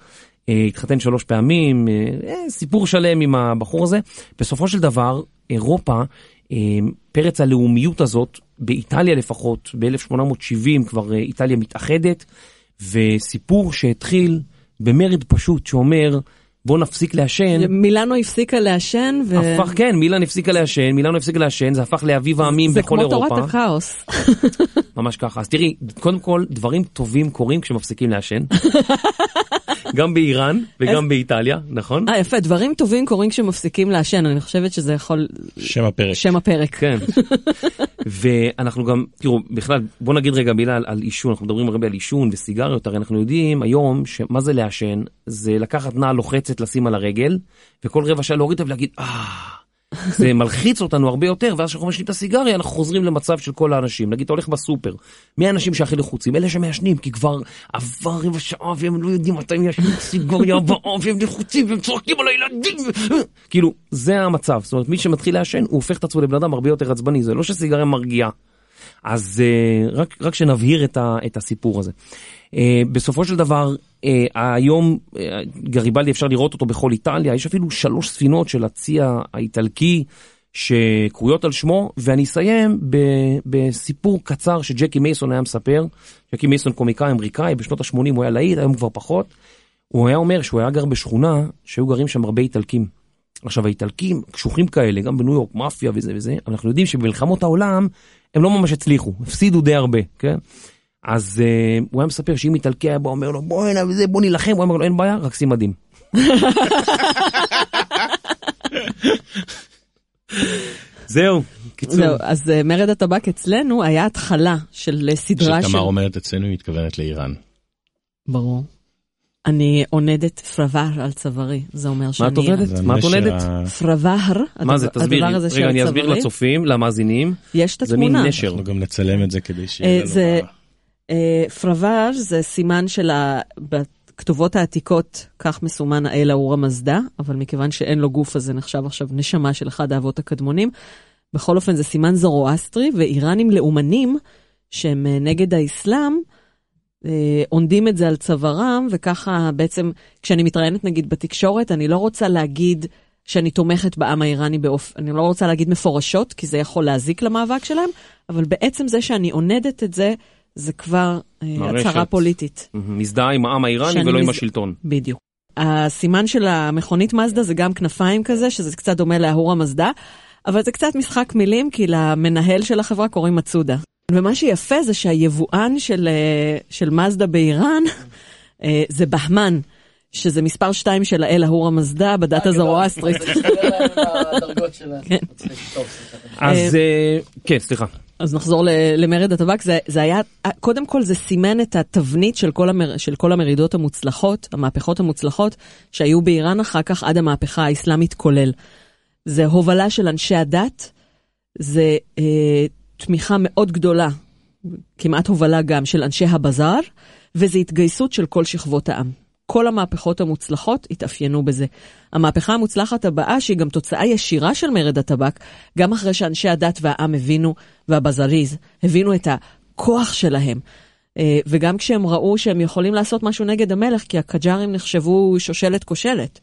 אה, התחתן שלוש פעמים, אה, אה, סיפור שלם עם הבחור הזה. בסופו של דבר, אירופה, אה, פרץ הלאומיות הזאת, באיטליה לפחות, ב-1870 כבר אה, איטליה מתאחדת, וסיפור שהתחיל במרד פשוט שאומר, בוא נפסיק לעשן. מילאנו הפסיקה לעשן, ו... הפך, כן, מילאן הפסיקה לעשן, מילאן הפסיקה לעשן, זה הפך לאביב העמים זה בכל כמו אירופה. תורת הכאוס. ממש ככה. אז תראי, קודם כל, דברים טובים קורים כשמפסיקים לעשן. גם באיראן וגם באיטליה, נכון? אה, יפה, דברים טובים קורים כשמפסיקים לעשן, אני חושבת שזה יכול... שם הפרק. שם הפרק. כן. ואנחנו גם, תראו, בכלל, בוא נגיד רגע מילה על, על עישון, אנחנו מדברים הרבה על עישון וסיגריות, הרי אנחנו יודעים היום שמה זה לעשן, זה לקחת נעל לוחצת לשים על הרגל, וכל רבע שעה להוריד אותה ולהגיד, אה... זה מלחיץ אותנו הרבה יותר, ואז כשאנחנו משנים את הסיגריה, אנחנו חוזרים למצב של כל האנשים. נגיד, אתה הולך בסופר, מי האנשים שהכי לחוצים? אלה שמעשנים, כי כבר עבר רבע שעה והם לא יודעים מתי הם ישנים את הסיגריה הבאה, והם לחוצים והם צוחקים על הילדים. כאילו, זה המצב. זאת אומרת, מי שמתחיל לעשן, הוא הופך את עצמו לבן אדם הרבה יותר עצבני. זה לא שסיגריה מרגיעה. אז uh, רק, רק שנבהיר את, ה, את הסיפור הזה. Uh, בסופו של דבר, היום uh, גריבלדי אפשר לראות אותו בכל איטליה, יש אפילו שלוש ספינות של הצי האיטלקי שקרויות על שמו, ואני אסיים בסיפור קצר שג'קי מייסון היה מספר. ג'קי מייסון קומיקאי אמריקאי, בשנות ה-80 הוא היה להיט, היום כבר פחות. הוא היה אומר שהוא היה גר בשכונה שהיו גרים שם הרבה איטלקים. עכשיו האיטלקים קשוחים כאלה, גם בניו יורק, מאפיה וזה וזה, אנחנו יודעים שבמלחמות העולם הם לא ממש הצליחו, הפסידו די הרבה, כן? אז uh, הוא היה מספר שאם איטלקי היה בא אומר לו בוא הנה וזה בוא נילחם, הוא אומר לו אין בעיה, רק שים מדים. זהו, קיצור. זהו, אז אה, מרד הטבק אצלנו היה התחלה של אה, סדרה של... כשתמר אומרת אצלנו היא מתכוונת לאיראן. ברור. אני עונדת פרוור על צווארי, זה אומר שאני... מה את עובדת? מה את עונדת? מה זה? תסבירי. הדבר הזה רגע, שעל אני אסביר צווארי. לצופים, למאזינים. יש את זה מין התמונה. נשר. אנחנו גם נצלם את זה כדי שיהיה לנו... אה, פרוור זה סימן של ה... בכתובות העתיקות, כך מסומן האל האור המזדה, אבל מכיוון שאין לו גוף אז זה נחשב עכשיו נשמה של אחד האבות הקדמונים. בכל אופן זה סימן זורואסטרי, ואיראנים לאומנים שהם אה, נגד האסלאם, אה, עונדים את זה על צווארם, וככה בעצם כשאני מתראיינת נגיד בתקשורת, אני לא רוצה להגיד שאני תומכת בעם האיראני באופן, אני לא רוצה להגיד מפורשות, כי זה יכול להזיק למאבק שלהם, אבל בעצם זה שאני עונדת את זה, זה כבר אה, מראה הצהרה פוליטית. מזדהה עם העם האיראני ולא עם מז- השלטון. בדיוק. הסימן של המכונית מזדה זה גם כנפיים כזה, שזה קצת דומה לאהור המזדה, אבל זה קצת משחק מילים, כי למנהל של החברה קוראים מצודה. ומה שיפה זה שהיבואן של, אה, של מזדה באיראן אה, זה בהמן, שזה מספר 2 של האל אהור המזדה בדת הזרואסטרית. עם. כן. אז כן, סליחה. אז נחזור למרד הטבק, זה, זה היה, קודם כל זה סימן את התבנית של כל, המר, של כל המרידות המוצלחות, המהפכות המוצלחות, שהיו באיראן אחר כך עד המהפכה האסלאמית כולל. זה הובלה של אנשי הדת, זה אה, תמיכה מאוד גדולה, כמעט הובלה גם של אנשי הבזאר, וזה התגייסות של כל שכבות העם. כל המהפכות המוצלחות התאפיינו בזה. המהפכה המוצלחת הבאה, שהיא גם תוצאה ישירה של מרד הטבק, גם אחרי שאנשי הדת והעם הבינו, והבזריז, הבינו את הכוח שלהם. אה, וגם כשהם ראו שהם יכולים לעשות משהו נגד המלך, כי הקג'ארים נחשבו שושלת כושלת.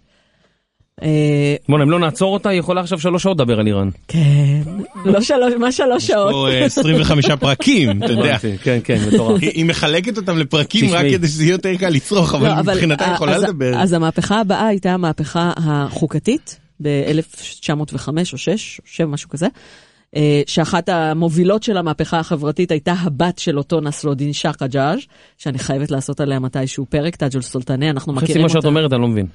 אה, בוא'נה, אם לא נעצור אותה, היא יכולה עכשיו שלוש שעות לדבר על איראן. כן, לא שלוש, מה שלוש שעות? פה אה, 25 פרקים, אתה יודע. כן, כן, מטורף. היא- היא מחלקת אותם לפרקים רק. כדי שזה יהיה יותר קל לצרוך, אבל לא, מבחינתה אה, יכולה אז- לדבר. אז המהפכה הבאה הייתה המהפכה החוקתית ב-1905 או 6 או 7, משהו כזה. אה, שאחת המובילות של המהפכה החברתית הייתה הבת של אותו נסלודין שאה קג'אז', שאני חייבת לעשות עליה מתישהו פרק, טאג'ול סולטנה, אנחנו חצי מכירים מה אותה. שאת אומרת, אני לא מבין.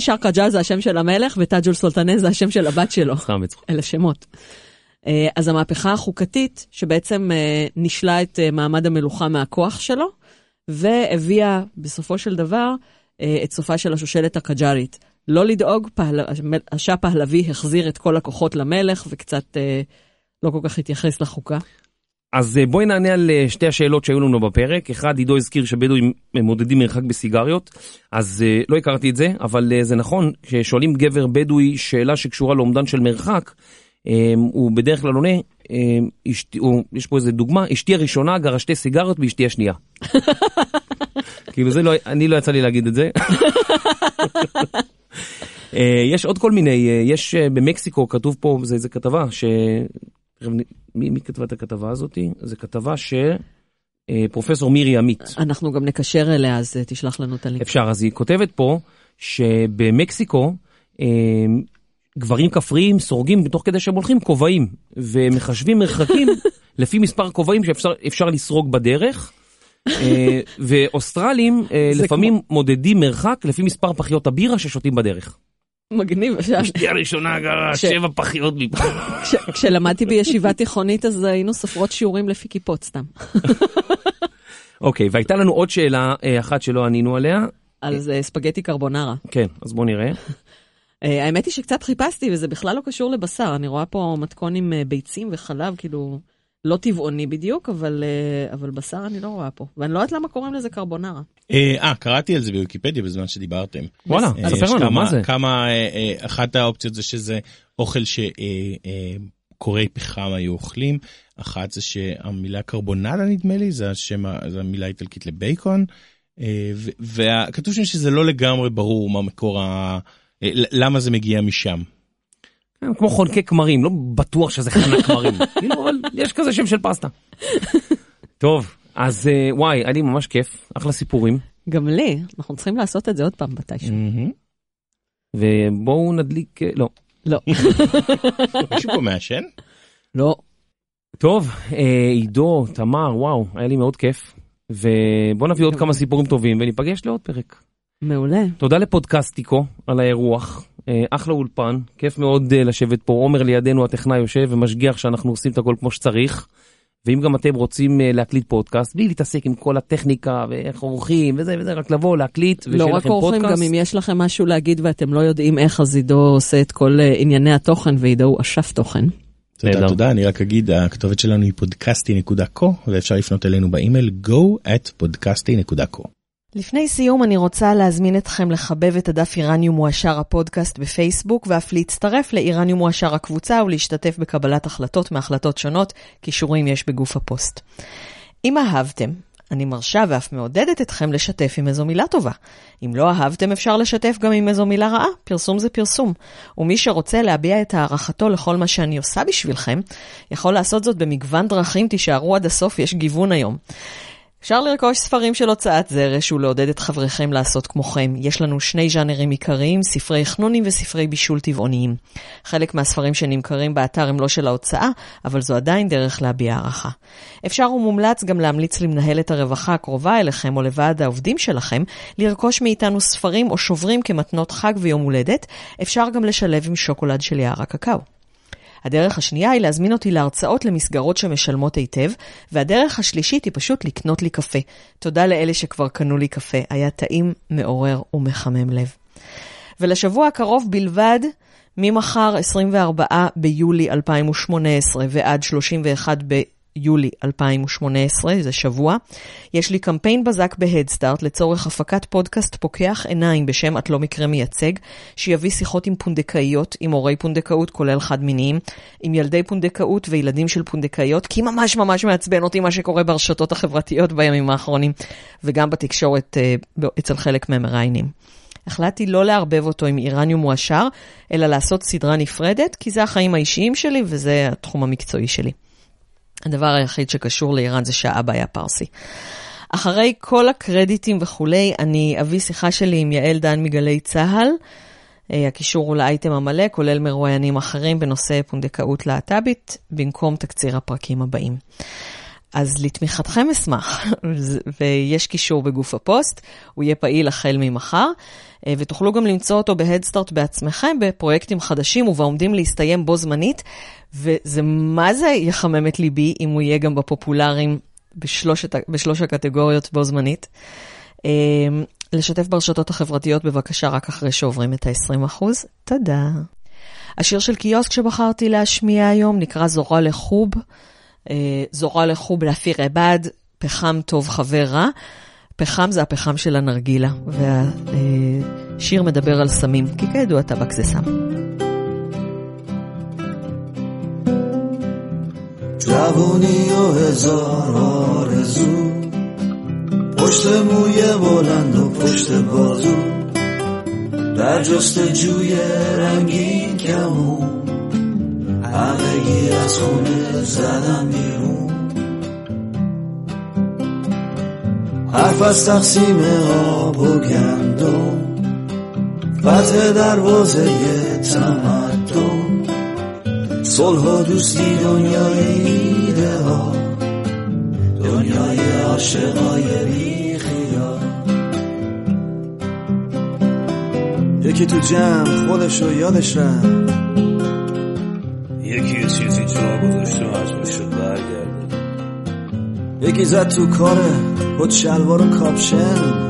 שאה קג'אז' זה השם של המלך, וטאג'ול סולטנה זה השם של הבת שלו. סתם בצחוק. אלה שמות. אה, אז המהפכה החוקתית, שבעצם אה, נישלה את אה, מעמד המלוכה מהכוח שלו, והביאה בסופו של דבר את סופה של השושלת הקג'ארית. לא לדאוג, פהל... השאה פהלוי החזיר את כל הכוחות למלך, וקצת לא כל כך התייחס לחוקה. אז אה, בואי נענה על אה, שתי השאלות שהיו לנו בפרק. אחד, עידו הזכיר שבדואים אה, מודדים מרחק בסיגריות, אז לא הכרתי את זה, אבל זה נכון, כששואלים גבר בדואי שאלה שקשורה לאומדן של מרחק, הוא בדרך כלל עונה, יש פה איזה דוגמה, אשתי הראשונה גרה שתי סיגריות ואשתי השנייה. כאילו זה לא, אני לא יצא לי להגיד את זה. יש עוד כל מיני, יש במקסיקו, כתוב פה, זה איזה כתבה, ש... מי, מי כתבה את הכתבה הזאתי? זו כתבה שפרופסור מירי עמית. אנחנו גם נקשר אליה, אז אה, תשלח לנו את הלינק. אפשר, אז היא כותבת פה שבמקסיקו אה, גברים כפריים סורגים תוך כדי שהם הולכים כובעים ומחשבים מרחקים לפי מספר כובעים שאפשר אפשר לסרוג בדרך. אה, ואוסטרלים אה, לפעמים מודדים מרחק לפי מספר פחיות הבירה ששותים בדרך. מגניב. אשתי הראשונה גרה שבע פחיות מפה. כש- כשלמדתי בישיבה תיכונית, אז היינו סופרות שיעורים לפי כיפות סתם. אוקיי, והייתה לנו עוד שאלה אה, אחת שלא ענינו עליה. על זה ספגטי קרבונרה. כן, אז בואו נראה. אה, האמת היא שקצת חיפשתי, וזה בכלל לא קשור לבשר. אני רואה פה מתכון עם אה, ביצים וחלב, כאילו, לא טבעוני בדיוק, אבל, אה, אבל בשר אני לא רואה פה. ואני לא יודעת למה קוראים לזה קרבונרה. אה, אה, קראתי על זה בוויקיפדיה בזמן שדיברתם. וואלה, אה, ספר לנו, מה זה? כמה, אה, אה, אחת האופציות זה שזה אוכל שקורי פחם היו אוכלים, אחת זה שהמילה קרבונדה נדמה לי, זה השם, זה המילה האיטלקית לבייקון, אה, וכתוב שם שזה לא לגמרי ברור מה מקור ה... אה, למה זה מגיע משם. כן, כמו חונקי כמרים, לא בטוח שזה חנק כמרים. כאילו, אבל יש כזה שם של פסטה. טוב, אז אה, וואי, היה לי ממש כיף, אחלה סיפורים. גם לי, אנחנו צריכים לעשות את זה עוד פעם מתישהו. ובואו נדליק, אה, לא. לא. מישהו פה מעשן? לא. טוב, אה, עידו, תמר, וואו, היה לי מאוד כיף. ובואו נביא עוד כמה סיפורים טובים וניפגש לעוד פרק. מעולה. תודה לפודקאסטיקו על האירוח, אה, אחלה אולפן, כיף מאוד אה, לשבת פה, עומר לידינו הטכנאי יושב ומשגיח שאנחנו עושים את הכל כמו שצריך. ואם גם אתם רוצים אה, להקליט פודקאסט, בלי להתעסק עם כל הטכניקה ואיך עורכים וזה וזה, רק לבוא, להקליט, לא ושיהיה רק לכם פודקאסט. גם אם יש לכם משהו להגיד ואתם לא יודעים איך, אז עידו עושה את כל ענייני התוכן, ועידו הוא אשף תוכן. תודה. תודה, אני רק אגיד, הכתובת שלנו היא podcasty.co ואפשר לפנות אלינו באימייל go at podcasty.co. לפני סיום אני רוצה להזמין אתכם לחבב את הדף איראניום מועשר הפודקאסט בפייסבוק ואף להצטרף לאיראניום מועשר הקבוצה ולהשתתף בקבלת החלטות מהחלטות שונות, כישורים יש בגוף הפוסט. אם אהבתם, אני מרשה ואף מעודדת אתכם לשתף עם איזו מילה טובה. אם לא אהבתם אפשר לשתף גם עם איזו מילה רעה, פרסום זה פרסום. ומי שרוצה להביע את הערכתו לכל מה שאני עושה בשבילכם, יכול לעשות זאת במגוון דרכים, תישארו עד הסוף, יש גיוון היום. אפשר לרכוש ספרים של הוצאת זרש ולעודד את חבריכם לעשות כמוכם. יש לנו שני ז'אנרים עיקריים, ספרי חנונים וספרי בישול טבעוניים. חלק מהספרים שנמכרים באתר הם לא של ההוצאה, אבל זו עדיין דרך להביע הערכה. אפשר ומומלץ גם להמליץ למנהלת הרווחה הקרובה אליכם או לוועד העובדים שלכם, לרכוש מאיתנו ספרים או שוברים כמתנות חג ויום הולדת. אפשר גם לשלב עם שוקולד של יער הקקאו. הדרך השנייה היא להזמין אותי להרצאות למסגרות שמשלמות היטב, והדרך השלישית היא פשוט לקנות לי קפה. תודה לאלה שכבר קנו לי קפה, היה טעים, מעורר ומחמם לב. ולשבוע הקרוב בלבד, ממחר 24 ביולי 2018 ועד 31 ביולי 2018, זה שבוע, יש לי קמפיין בזק בהדסטארט לצורך הפקת פודקאסט פוקח עיניים בשם את לא מקרה מייצג, שיביא שיחות עם פונדקאיות, עם הורי פונדקאות כולל חד מיניים, עם ילדי פונדקאות וילדים של פונדקאיות, כי ממש ממש מעצבן אותי מה שקורה ברשתות החברתיות בימים האחרונים, וגם בתקשורת אה, אצל חלק מהמראיינים. החלטתי לא לערבב אותו עם איראניום מועשר, אלא לעשות סדרה נפרדת, כי זה החיים האישיים שלי וזה התחום המקצועי שלי. הדבר היחיד שקשור לאיראן זה שהאבא היה פרסי. אחרי כל הקרדיטים וכולי, אני אביא שיחה שלי עם יעל דן מגלי צה"ל, אה, הקישור הוא לאייטם המלא, כולל מרואיינים אחרים בנושא פונדקאות להט"בית, במקום תקציר הפרקים הבאים. אז לתמיכתכם אשמח, ויש קישור בגוף הפוסט, הוא יהיה פעיל החל ממחר, אה, ותוכלו גם למצוא אותו בהדסטארט בעצמכם בפרויקטים חדשים ובעומדים להסתיים בו זמנית, וזה מה זה יחמם את ליבי אם הוא יהיה גם בפופולריים בשלושת, בשלוש הקטגוריות בו זמנית. אה, לשתף ברשתות החברתיות בבקשה רק אחרי שעוברים את ה-20%. תודה. השיר של קיוסק שבחרתי להשמיע היום נקרא זורה לחוב. אה, זורה לחוב לאפיר עבד, פחם טוב חבר רע. פחם זה הפחם של הנרגילה, והשיר מדבר על סמים, כי כידוע טבק זה סם. جوونی و هزار آرزو پشت موی بلند و پشت بازو در جستجوی رنگین کمون همگی از خونه زدم بیرون. حرف از تقسیم آب و گندم فتح دروازه تمدن. صلح و دوستی دنیای ایده ها دنیای عاشقای بی خیال. یکی تو جمع خودشو یادش رفت. نابودش رو مجبور شد برگرده. یکی زد تو کاره خود شلوار و کاپشن.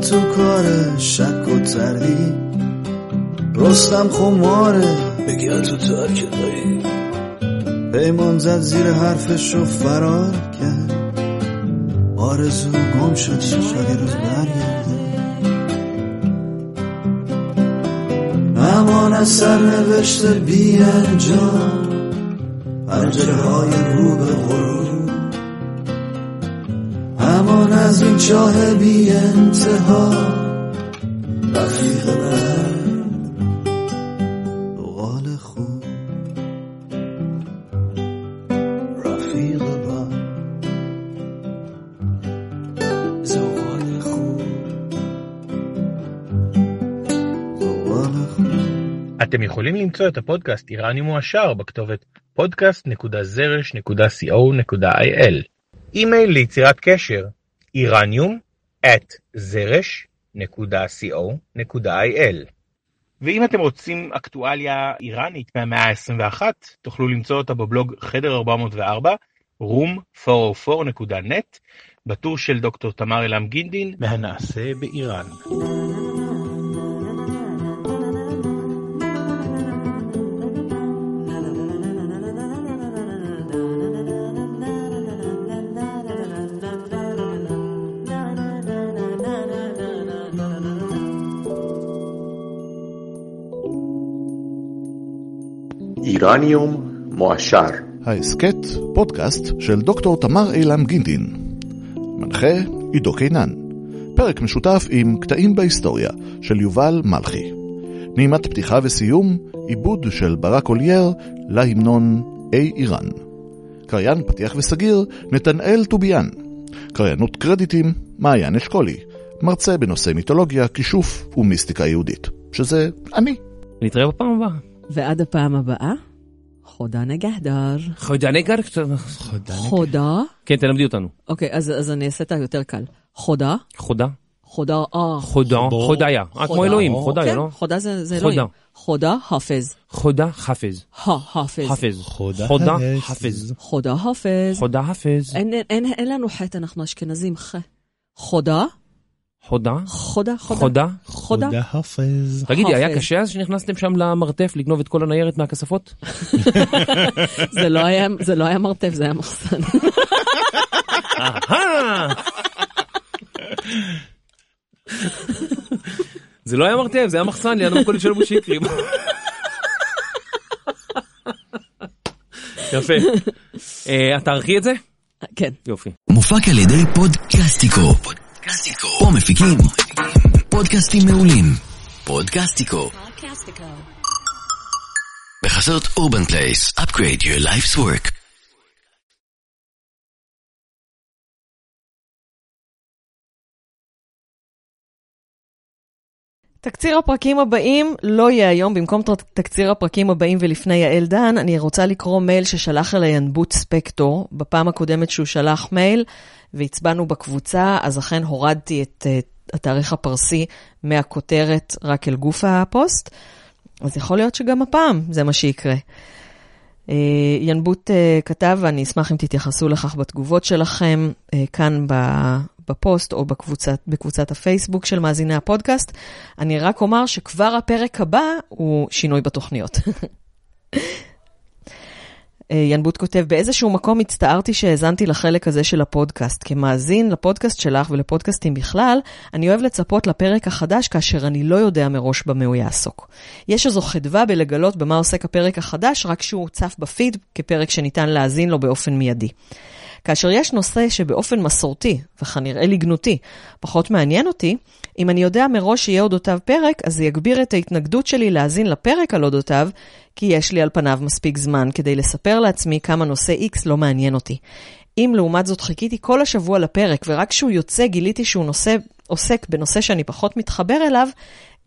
تو کار شک و تردید رستم خماره. بگه تو ترک دایی پیمان زد زیر حرفش و فرار کرد. آرزو گم شد شاید روز برگرده امان از سر نوشته بی انجام. امان از این چاه بی انتها رفیق بد غال خوب رفیق بد زغال خوب زغال خوب אתם יכולים למצוא את הפודקאסט איראני מועשר בכתובת podcast.זרש.co.il אימייל ליצירת קשר איראניום at זרש.co.il ואם אתם רוצים אקטואליה איראנית מהמאה ה-21 תוכלו למצוא אותה בבלוג חדר 404 room404.net בטור של דוקטור תמר אלעם גינדין מהנעשה באיראן. איראניום מועשר. ההסכת, פודקאסט של דוקטור תמר אילם גינדין. מנחה, עידו קינן. פרק משותף עם קטעים בהיסטוריה של יובל מלכי. נעימת פתיחה וסיום, עיבוד של ברק אולייר להמנון אי איראן. קריין פתיח וסגיר, נתנאל טוביאן. קריינות קרדיטים, מעיין אשכולי. מרצה בנושא מיתולוגיה, כישוף ומיסטיקה יהודית. שזה אני. נתראה בפעם הבאה. ועד הפעם הבאה, חודה נגהדר. חודה נגר? חודה? כן, תלמדי אותנו. אוקיי, אז אז אני אעשה את היותר קל. חודה? חודה? חודה, אה. חודה, חודיה. אה, כמו אלוהים, חודיה, כן, לא? חודה זה זה חודה. אלוהים. חודה חפז. חודה חפז. חפז. חפז. חודה חודה חפז. חודה חפז. חודה חפז. אין- לנו חטא, אנחנו אשכנזים. ח. חודה? חודה? חודה? חודה? חודה? חודה חפז. תגידי, היה. קשה אז שנכנסתם שם למרתף לגנוב את כל הניירת מהכספות? זה לא היה- זה לא היה מרתף, זה היה מחסן. זה לא היה מרתף, זה היה מחסן ליד המכולת של אבו שיקרי. יפה. אה, את תערכי את זה? כן. יופי. מופק על ידי פודקאסטיקו. פודקאסטיקו. פה מפיקים פודקאסטים מעולים. פודקאסטיקו. בחסות Urban Place. upgrade your life's work. תקציר הפרקים הבאים לא יהיה היום, במקום תקציר הפרקים הבאים ולפני יעל דן, אני רוצה לקרוא מייל ששלח אליי ינבוט ספקטור, בפעם הקודמת שהוא שלח מייל, והצבענו בקבוצה, אז אכן הורדתי את אה, התאריך הפרסי מהכותרת רק אל גוף הפוסט, אז יכול להיות שגם הפעם זה מה שיקרה. אה, ינבוט אה, כתב, ואני אשמח אם תתייחסו לכך בתגובות שלכם, אה, כאן ב- בפוסט או בקבוצת, בקבוצת הפייסבוק של מאזיני הפודקאסט. אני רק אומר שכבר הפרק הבא הוא שינוי בתוכניות. אה, ינבוט כותב, באיזשהו מקום הצטערתי שהאזנתי לחלק הזה של הפודקאסט. כמאזין לפודקאסט שלך ולפודקאסטים בכלל, אני אוהב לצפות לפרק החדש כאשר אני לא יודע מראש במה הוא יעסוק. יש איזו חדווה בלגלות במה עוסק הפרק החדש, רק שהוא צף בפיד כפרק שניתן להאזין לו באופן מיידי. כאשר יש נושא שבאופן מסורתי, וכנראה לגנותי, פחות מעניין אותי, אם אני יודע מראש שיהיה אודותיו פרק, אז זה יגביר את ההתנגדות שלי להאזין לפרק על אודותיו, כי יש לי על פניו מספיק זמן כדי לספר לעצמי כמה נושא X לא מעניין אותי. אם לעומת זאת חיכיתי כל השבוע לפרק, ורק כשהוא יוצא גיליתי שהוא נושא, עוסק בנושא שאני פחות מתחבר אליו,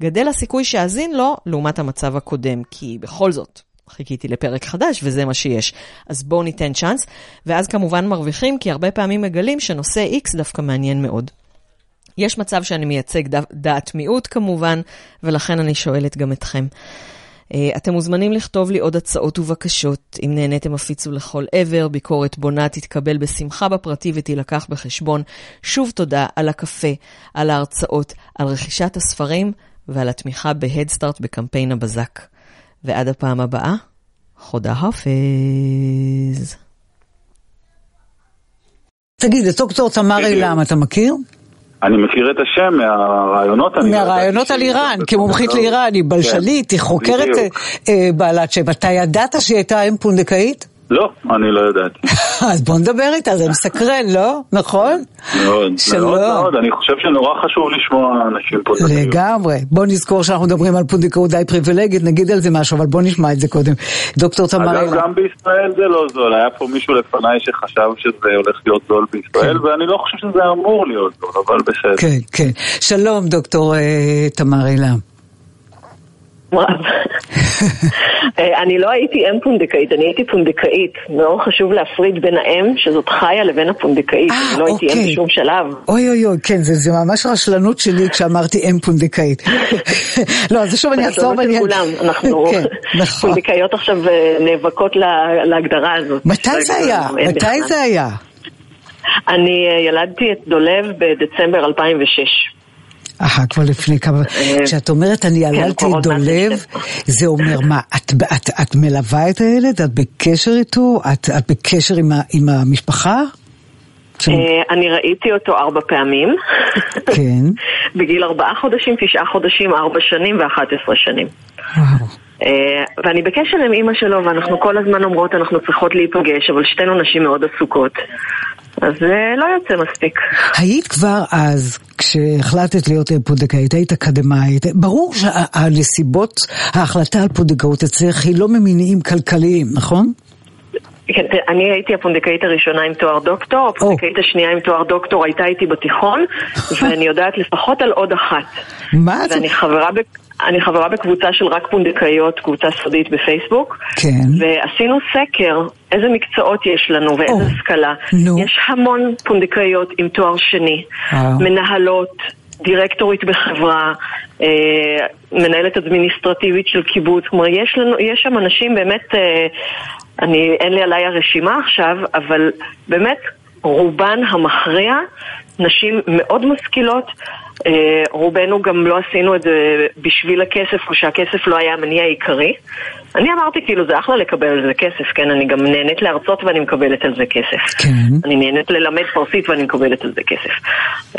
גדל הסיכוי שאזין לו לעומת המצב הקודם, כי בכל זאת, חיכיתי לפרק חדש וזה מה שיש. אז בואו ניתן צ'אנס, ואז כמובן מרוויחים, כי הרבה פעמים מגלים שנושא X דווקא מעניין מאוד. יש מצב שאני מייצג דעת מיעוט כמובן, ולכן אני שואלת גם אתכם. אה, אתם מוזמנים לכתוב לי עוד הצעות ובקשות. אם נהניתם הפיצו לכל עבר, ביקורת בונה תתקבל בשמחה בפרטי ותילקח בחשבון. שוב תודה על הקפה, על ההרצאות, על רכישת הספרים ועל התמיכה בהדסטארט בקמפיין הבזק. ועד הפעם הבאה, חודה חופז. תגיד, את דוקטור תמר אילם, אתה מכיר? אני מכיר את השם מהרעיונות. מהרעיונות על איראן, כמומחית לאיראן, היא בלשנית, כן, היא חוקרת בדיוק. אה, אה, בעלת שם. אתה ידעת שהיא הייתה אם פונדקאית? לא, אני לא ידעתי. אז בוא נדבר איתה, זה מסקרן, לא? נכון? מאוד, שלום. מאוד מאוד. אני חושב שנורא חשוב לשמוע אנשים פה. לגמרי. בוא נזכור שאנחנו מדברים על פונדקאות די פריבילגית, נגיד על זה משהו, אבל בוא נשמע את זה קודם. דוקטור תמר אגב. גם בישראל זה לא זול. היה פה מישהו לפניי שחשב שזה הולך להיות זול בישראל, ואני לא חושב שזה אמור להיות זול, אבל בסדר. כן, כן. שלום, דוקטור אה, תמר אילם. אה, אני לא הייתי אם פונדקאית, אני הייתי פונדקאית. מאוד חשוב להפריד בין האם, שזאת חיה, לבין הפונדקאית. אני לא הייתי אם אוקיי. בשום שלב. אוי אוי אוי, כן, זה, זה ממש רשלנות שלי כשאמרתי אם פונדקאית. לא, אז שוב אני אחזור ואני... כולם, אנחנו כן, נכון. פונדקאיות עכשיו אה, נאבקות לה- להגדרה הזאת. מתי זה היה? מתי. זה היה? אני אה, ילדתי את דולב בדצמבר 2006. אה, כבר לפני כמה... כשאת אומרת אני ילדתי כן, דולב, זה אומר מה, את, את, את מלווה את הילד? את בקשר איתו? את, את בקשר עם, ה, עם המשפחה? אה, אני ראיתי אותו ארבע פעמים. כן. בגיל ארבעה חודשים, תשעה חודשים, ארבע שנים ואחת עשרה שנים. אה, ואני בקשר עם אימא שלו, ואנחנו כל הזמן אומרות, אנחנו צריכות להיפגש, אבל שתינו נשים מאוד עסוקות. אז זה לא יוצא מספיק. היית כבר אז, כשהחלטת להיות פונדקאית, היית אקדמאית, ברור שהנסיבות, ההחלטה על פונדקאות אצלך היא לא ממניעים כלכליים, נכון? כן, אני הייתי הפונדקאית הראשונה עם תואר דוקטור, הפונדקאית השנייה עם תואר דוקטור הייתה איתי בתיכון, ואני יודעת לפחות על עוד אחת. מה את... ואני חברה, ב... אני חברה בקבוצה של רק פונדקאיות, קבוצה סודית בפייסבוק. כן. ועשינו סקר איזה מקצועות יש לנו ואיזה או, השכלה. נו. יש המון פונדקאיות עם תואר שני, וואו. מנהלות, דירקטורית בחברה, אה, מנהלת אדמיניסטרטיבית של קיבוץ. כלומר, יש, לנו, יש שם אנשים באמת, אה, אני, אין לי עליי הרשימה עכשיו, אבל באמת רובן המכריע נשים מאוד משכילות. אה, רובנו גם לא עשינו את זה בשביל הכסף, או שהכסף לא היה המניע העיקרי. אני אמרתי, כאילו, זה אחלה לקבל על זה כסף, כן? אני גם נהנית להרצות ואני מקבלת על זה כסף. כן. אני נהנית ללמד פרסית ואני מקבלת על זה כסף.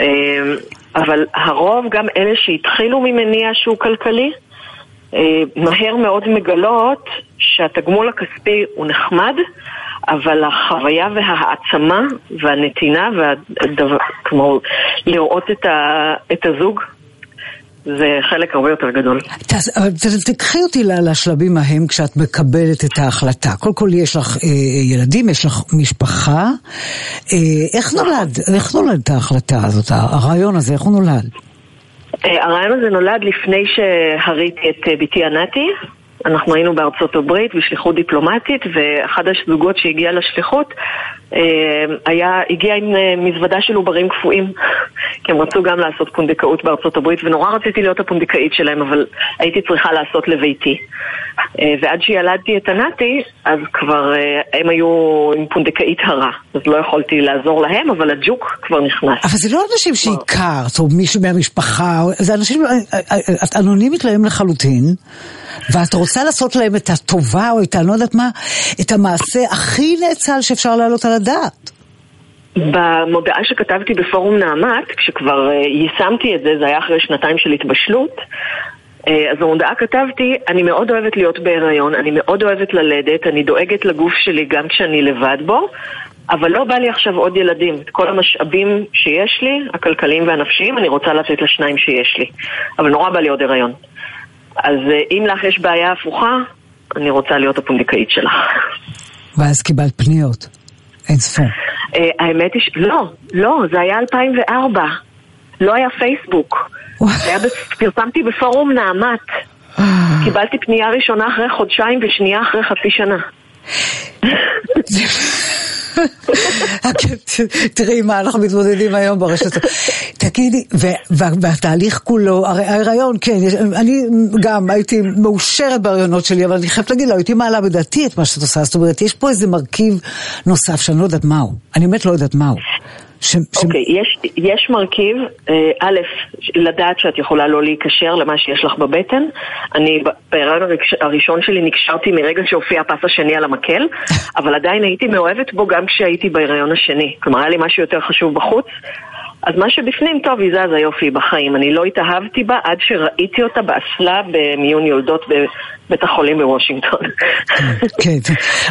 אה, אבל הרוב, גם אלה שהתחילו ממניע שהוא כלכלי, אה, מהר מאוד מגלות שהתגמול הכספי הוא נחמד, אבל החוויה וההעצמה והנתינה, והדבר, כמו לראות את, ה, את הזוג, זה חלק הרבה יותר גדול. תקחי אותי לשלבים ההם כשאת מקבלת את ההחלטה. קודם כל יש לך אה, ילדים, יש לך משפחה. אה, איך נולד, איך נולדת ההחלטה הזאת, הרעיון הזה, איך הוא נולד? אה, הרעיון הזה נולד לפני שהריתי את אה, בתי ענתי. אנחנו היינו בארצות הברית בשליחות דיפלומטית, ואחד הזוגות שהגיע לשליחות אה, היה, הגיע עם אה, מזוודה של עוברים קפואים. כי הם רצו גם לעשות פונדקאות בארצות הברית, ונורא רציתי להיות הפונדקאית שלהם, אבל הייתי צריכה לעשות לביתי. אה, ועד שילדתי את ענתי, אז כבר הם היו עם פונדקאית הרה. אז לא יכולתי לעזור להם, אבל הג'וק כבר נכנס. אבל זה לא אנשים שהכרת, או מישהו מהמשפחה, זה אנשים, את אנונימית להם לחלוטין, ואת רוצה לעשות להם את הטובה, או את הלא יודעת מה, את המעשה הכי נאצל שאפשר להעלות על הדעת. במודעה שכתבתי בפורום נעמת, כשכבר אה, יישמתי את זה, זה היה אחרי שנתיים של התבשלות, אה, אז במודעה כתבתי, אני מאוד אוהבת להיות בהיריון, אני מאוד אוהבת ללדת, אני דואגת לגוף שלי גם כשאני לבד בו, אבל לא בא לי עכשיו עוד ילדים. את כל המשאבים שיש לי, הכלכליים והנפשיים, אני רוצה לתת לשניים שיש לי. אבל נורא בא לי עוד הריון. אז אה, אם לך יש בעיה הפוכה, אני רוצה להיות הפונדקאית שלך. ואז קיבלת פניות. אין ספור. אה, האמת היא ש... לא, לא, זה היה 2004. לא היה פייסבוק. פרסמתי בפורום נעמת. קיבלתי פנייה ראשונה אחרי חודשיים ושנייה אחרי חצי שנה. תראי מה אנחנו מתמודדים היום ברשת. תגידי, והתהליך כולו, הרי ההיריון, כן, אני גם הייתי מאושרת בהריונות שלי, אבל אני חייבת להגיד, לא הייתי מעלה בדעתי את מה שאת עושה, זאת אומרת, יש פה איזה מרכיב נוסף שאני לא יודעת מהו. אני באמת לא יודעת מהו. ש- אוקיי, יש, יש מרכיב, אה, א', לדעת שאת יכולה לא להיקשר למה שיש לך בבטן. אני בהיריון הראשון שלי נקשרתי מרגע שהופיע הפס השני על המקל, אבל עדיין הייתי מאוהבת בו גם כשהייתי בהיריון השני. כלומר, היה לי משהו יותר חשוב בחוץ. אז מה שבפנים, טוב, היא זזה יופי בחיים. אני לא התאהבתי בה עד שראיתי אותה באסלה במיון יולדות בבית החולים בוושינגטון. כן,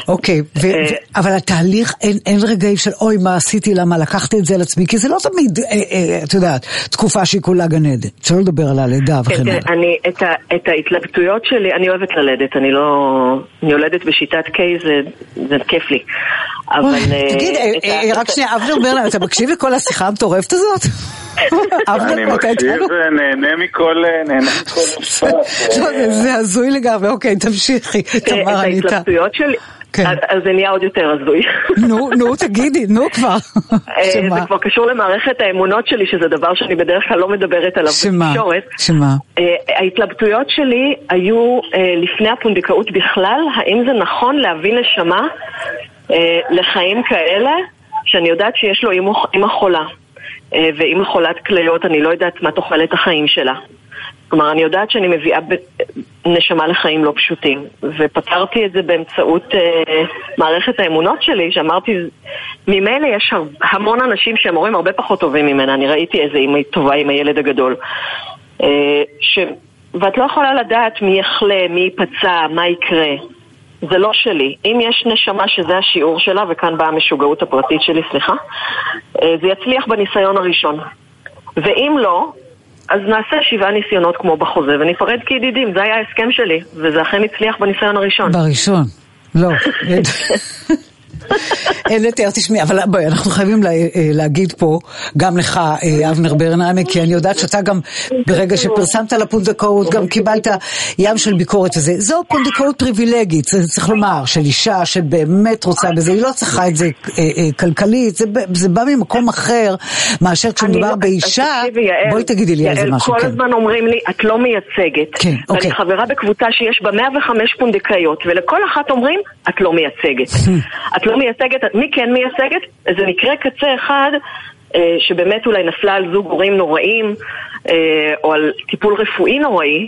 אוקיי, ו- אה, אבל התהליך, אין, אין רגעים של אוי מה עשיתי, למה לקחתי את זה על עצמי, כי זה לא תמיד, אה, אה, את יודעת, תקופה שהיא כולה גן עדן, שלא לדבר על הלידה כן, וכן תראה, הלאה. אני, את, ה, את ההתלבטויות שלי, אני אוהבת ללדת, אני לא... אני יולדת בשיטת קיי, זה, זה כיף לי. אבל... תגיד, רק שנייה, אבנר ברנר, אתה מקשיב לכל השיחה המטורפת הזאת? אני מקשיב? ונהנה מכל נהנה מכל משפט. לא, זה- זה הזוי לגמרי, אוקיי, תמשיכי, אה, את תמר, אני איתה. ההתלבטויות שלי... כן. אז אז זה נהיה עוד יותר הזוי. נו, נו, תגידי, נו כבר. אה, שמה? זה כבר קשור למערכת האמונות שלי, שזה דבר שאני בדרך כלל לא מדברת עליו שמה? בתקשורת. שמה? אה, ההתלבטויות שלי היו לפני הפונדקאות בכלל, האם זה נכון להביא נשמה לחיים כאלה, שאני יודעת שיש לו אימא- חולה. ואימא חולת כליות, אני לא יודעת מה תוחלת החיים שלה. כלומר, אני יודעת שאני מביאה נשמה לחיים לא פשוטים, ופתרתי את זה באמצעות אה, מערכת האמונות שלי, שאמרתי, ממילא יש המון אנשים שהם הורים הרבה פחות טובים ממנה, אני ראיתי איזה אימא טובה עם הילד הגדול. אה, ש... ואת לא יכולה לדעת מי יחלה, מי ייפצע, מה יקרה. זה לא שלי. אם יש נשמה שזה השיעור שלה, וכאן באה המשוגעות הפרטית שלי, סליחה, אה, זה יצליח בניסיון הראשון. ואם לא, אז נעשה שבעה ניסיונות כמו בחוזה, וניפרד כידידים, זה היה ההסכם שלי, וזה אכן הצליח בניסיון הראשון. בראשון. לא. אין לתאר, תשמעי, אבל בואי, אנחנו חייבים לה, אה, להגיד פה, גם לך, אה, אבנר ברנהיימר, כי אני יודעת שאתה גם, ברגע שפרסמת על הפונדקאות, גם קיבלת ים של ביקורת וזה. זו פונדקאות פריבילגית, זה צריך לומר, של אישה שבאמת רוצה בזה, היא לא צריכה את זה אה, אה, כלכלית, זה, זה בא ממקום אחר, מאשר כשמדובר לא- באישה, בואי תגידי לי על זה משהו, כל כן. הזמן אומרים לי, את לא מייצגת. כן, ואני אוקיי. חברה בקבוצה שיש בה 105 פונדקאיות, ולכל אחת אומרים, את לא מייצגת. את לא מייצגת, מי כן מייצגת? איזה מקרה קצה אחד, אה, שבאמת אולי נפלה על זוג הורים נוראים, אה, או על טיפול רפואי נוראי,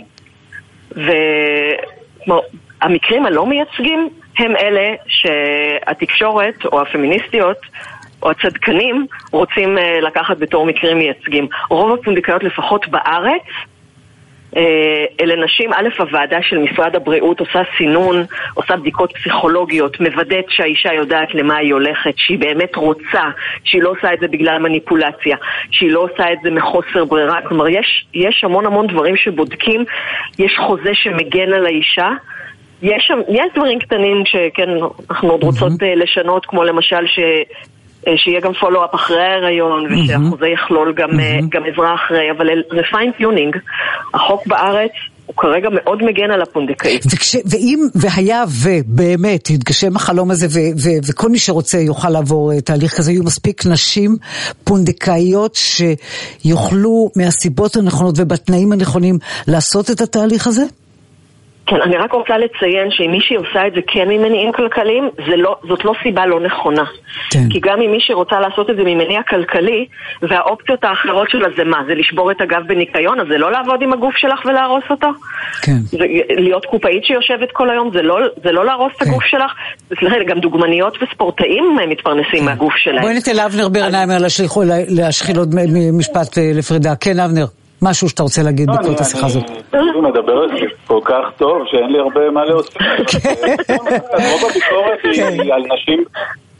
והמקרים הלא מייצגים הם אלה שהתקשורת או הפמיניסטיות או הצדקנים רוצים אה, לקחת בתור מקרים מייצגים. רוב הפונדקאיות לפחות בארץ אלה נשים, א', הוועדה של משרד הבריאות עושה סינון, עושה בדיקות פסיכולוגיות, מוודאת שהאישה יודעת למה היא הולכת, שהיא באמת רוצה, שהיא לא עושה את זה בגלל מניפולציה, שהיא לא עושה את זה מחוסר ברירה. כלומר, יש, יש המון המון דברים שבודקים, יש חוזה שמגן על האישה. יש, שם- יש דברים קטנים שכן, אנחנו עוד רוצות אה, לשנות, כמו למשל ש... אה, שיהיה גם follow-up אחרי ההיריון, ושהחוזה יכלול גם, אה, גם עזרה אחרי, אבל זה fine-tuning. החוק בארץ הוא כרגע מאוד מגן על הפונדקאית. וכש, ואם, והיה ובאמת יתגשם החלום הזה ו, ו, וכל מי שרוצה יוכל לעבור אה, תהליך כזה, יהיו מספיק נשים פונדקאיות שיוכלו מהסיבות הנכונות ובתנאים הנכונים לעשות את התהליך הזה? כן, אני רק רוצה לציין שאם מישהי עושה את זה כן ממניעים כלכליים, לא, זאת לא סיבה לא נכונה. כן. כי גם אם מישהי רוצה לעשות את זה ממניע כלכלי, והאופציות האחרות שלה זה מה? זה לשבור את הגב בניקיון, אז זה לא לעבוד עם הגוף שלך ולהרוס אותו? כן. זה להיות קופאית שיושבת כל היום, זה לא, זה לא להרוס את הגוף שלך? סליחה, גם דוגמניות וספורטאים אה, מתפרנסים מהגוף שלהם. בואי ניתן לאבנר ברנהיימר להשליך- להשחיל עוד משפט אה, לפרידה. כן, אבנר, משהו שאתה רוצה להגיד לא, בעקבות השיחה הזאת. אני מדברת כל כך טוב שאין לי הרבה מה להוסיף. רוב הביקורת היא על נשים,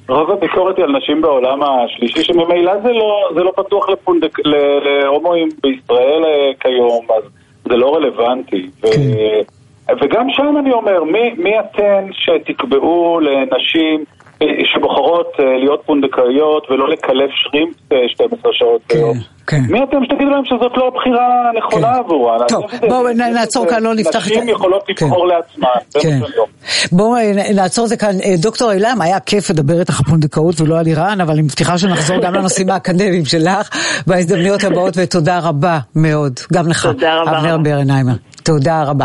רוב הביקורת היא על נשים בעולם השלישי, שממילא זה לא, זה לא פתוח לפונדק, להומואים בישראל אה, כיום, אז זה לא רלוונטי. ו, וגם שם אני אומר, מי, מי אתן שתקבעו לנשים שבוחרות אה, להיות פונדקאיות ולא לקלף שרימפ אה, 12 שעות ביום? מי אתם שתגידו להם שזאת לא הבחירה הנכונה עבורן? טוב, אני חושב שזה- בואו נעצור כאן, לא נפתח את. נשים יכולות לבחור לעצמן. כן. בואו אה, נעצור את זה כאן. אה, דוקטור אילם, היה כיף לדבר איתך על פונדקאות ולא על איראן, אבל אני מבטיחה שנחזור גם לנושאים האקדמיים שלך בהזדמנויות הבאות, ותודה רבה מאוד. גם לך, תודה רבה. אבנר ברנהיימר. תודה רבה.